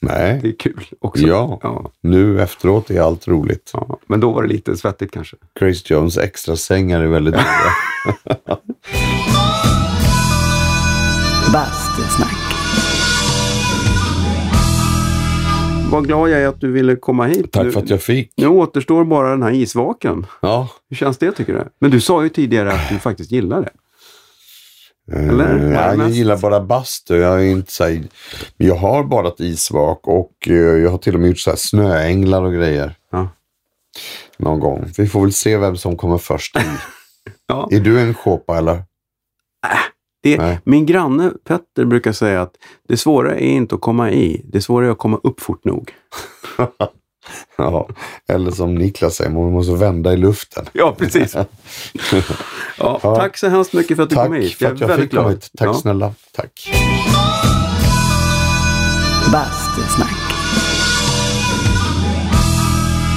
Nej. Det är kul också. Ja. ja. Nu efteråt är allt roligt. ja. Men då var det lite svettigt kanske. Grace Jones extra sängar är väldigt roliga. Vad glad jag är att du ville komma hit. Tack för att jag fick. Nu återstår bara den här isvaken. Ja. Hur känns det tycker du? Men du sa ju tidigare att du faktiskt gillar det. Eller? Eh, det ja, jag mest- gillar bara bastu. Jag, är inte så här, jag har badat isvak och eh, jag har till och med gjort så här snöänglar och grejer. Ja. Någon gång. Vi får väl se vem som kommer först. Ja. är du en kåpa eller? Det, Nej. min granne Petter brukar säga att det svåra är inte att komma i, det svåra är att komma upp fort nog. Ja. Eller som Niklas säger, man måste vända i luften. Ja, precis. ja, Tack så hemskt mycket för att du Tack kom hit. för att jag väldigt fick komma glad. hit. Tack Ja. snälla. Tack. Bastusnack.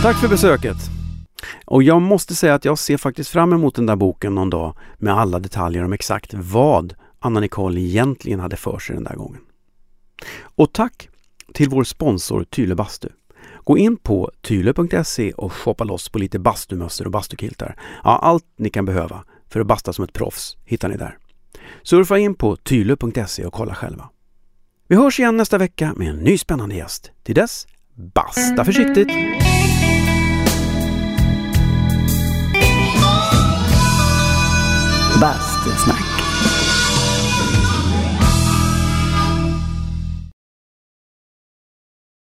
Tack för besöket! Och jag måste säga att jag ser faktiskt fram emot den där boken någon dag med alla detaljer om exakt vad Anna Nicole egentligen hade för sig den där gången. Och tack till vår sponsor Tyle Bastu. Gå in på tyle.se och shoppa loss på lite bastumössor och bastukiltar. Ja, allt ni kan behöva för att basta som ett proffs hittar ni där. Surfa in på tyle.se och kolla själva. Vi hörs igen nästa vecka med en ny spännande gäst. Till dess, basta försiktigt! Basta snack.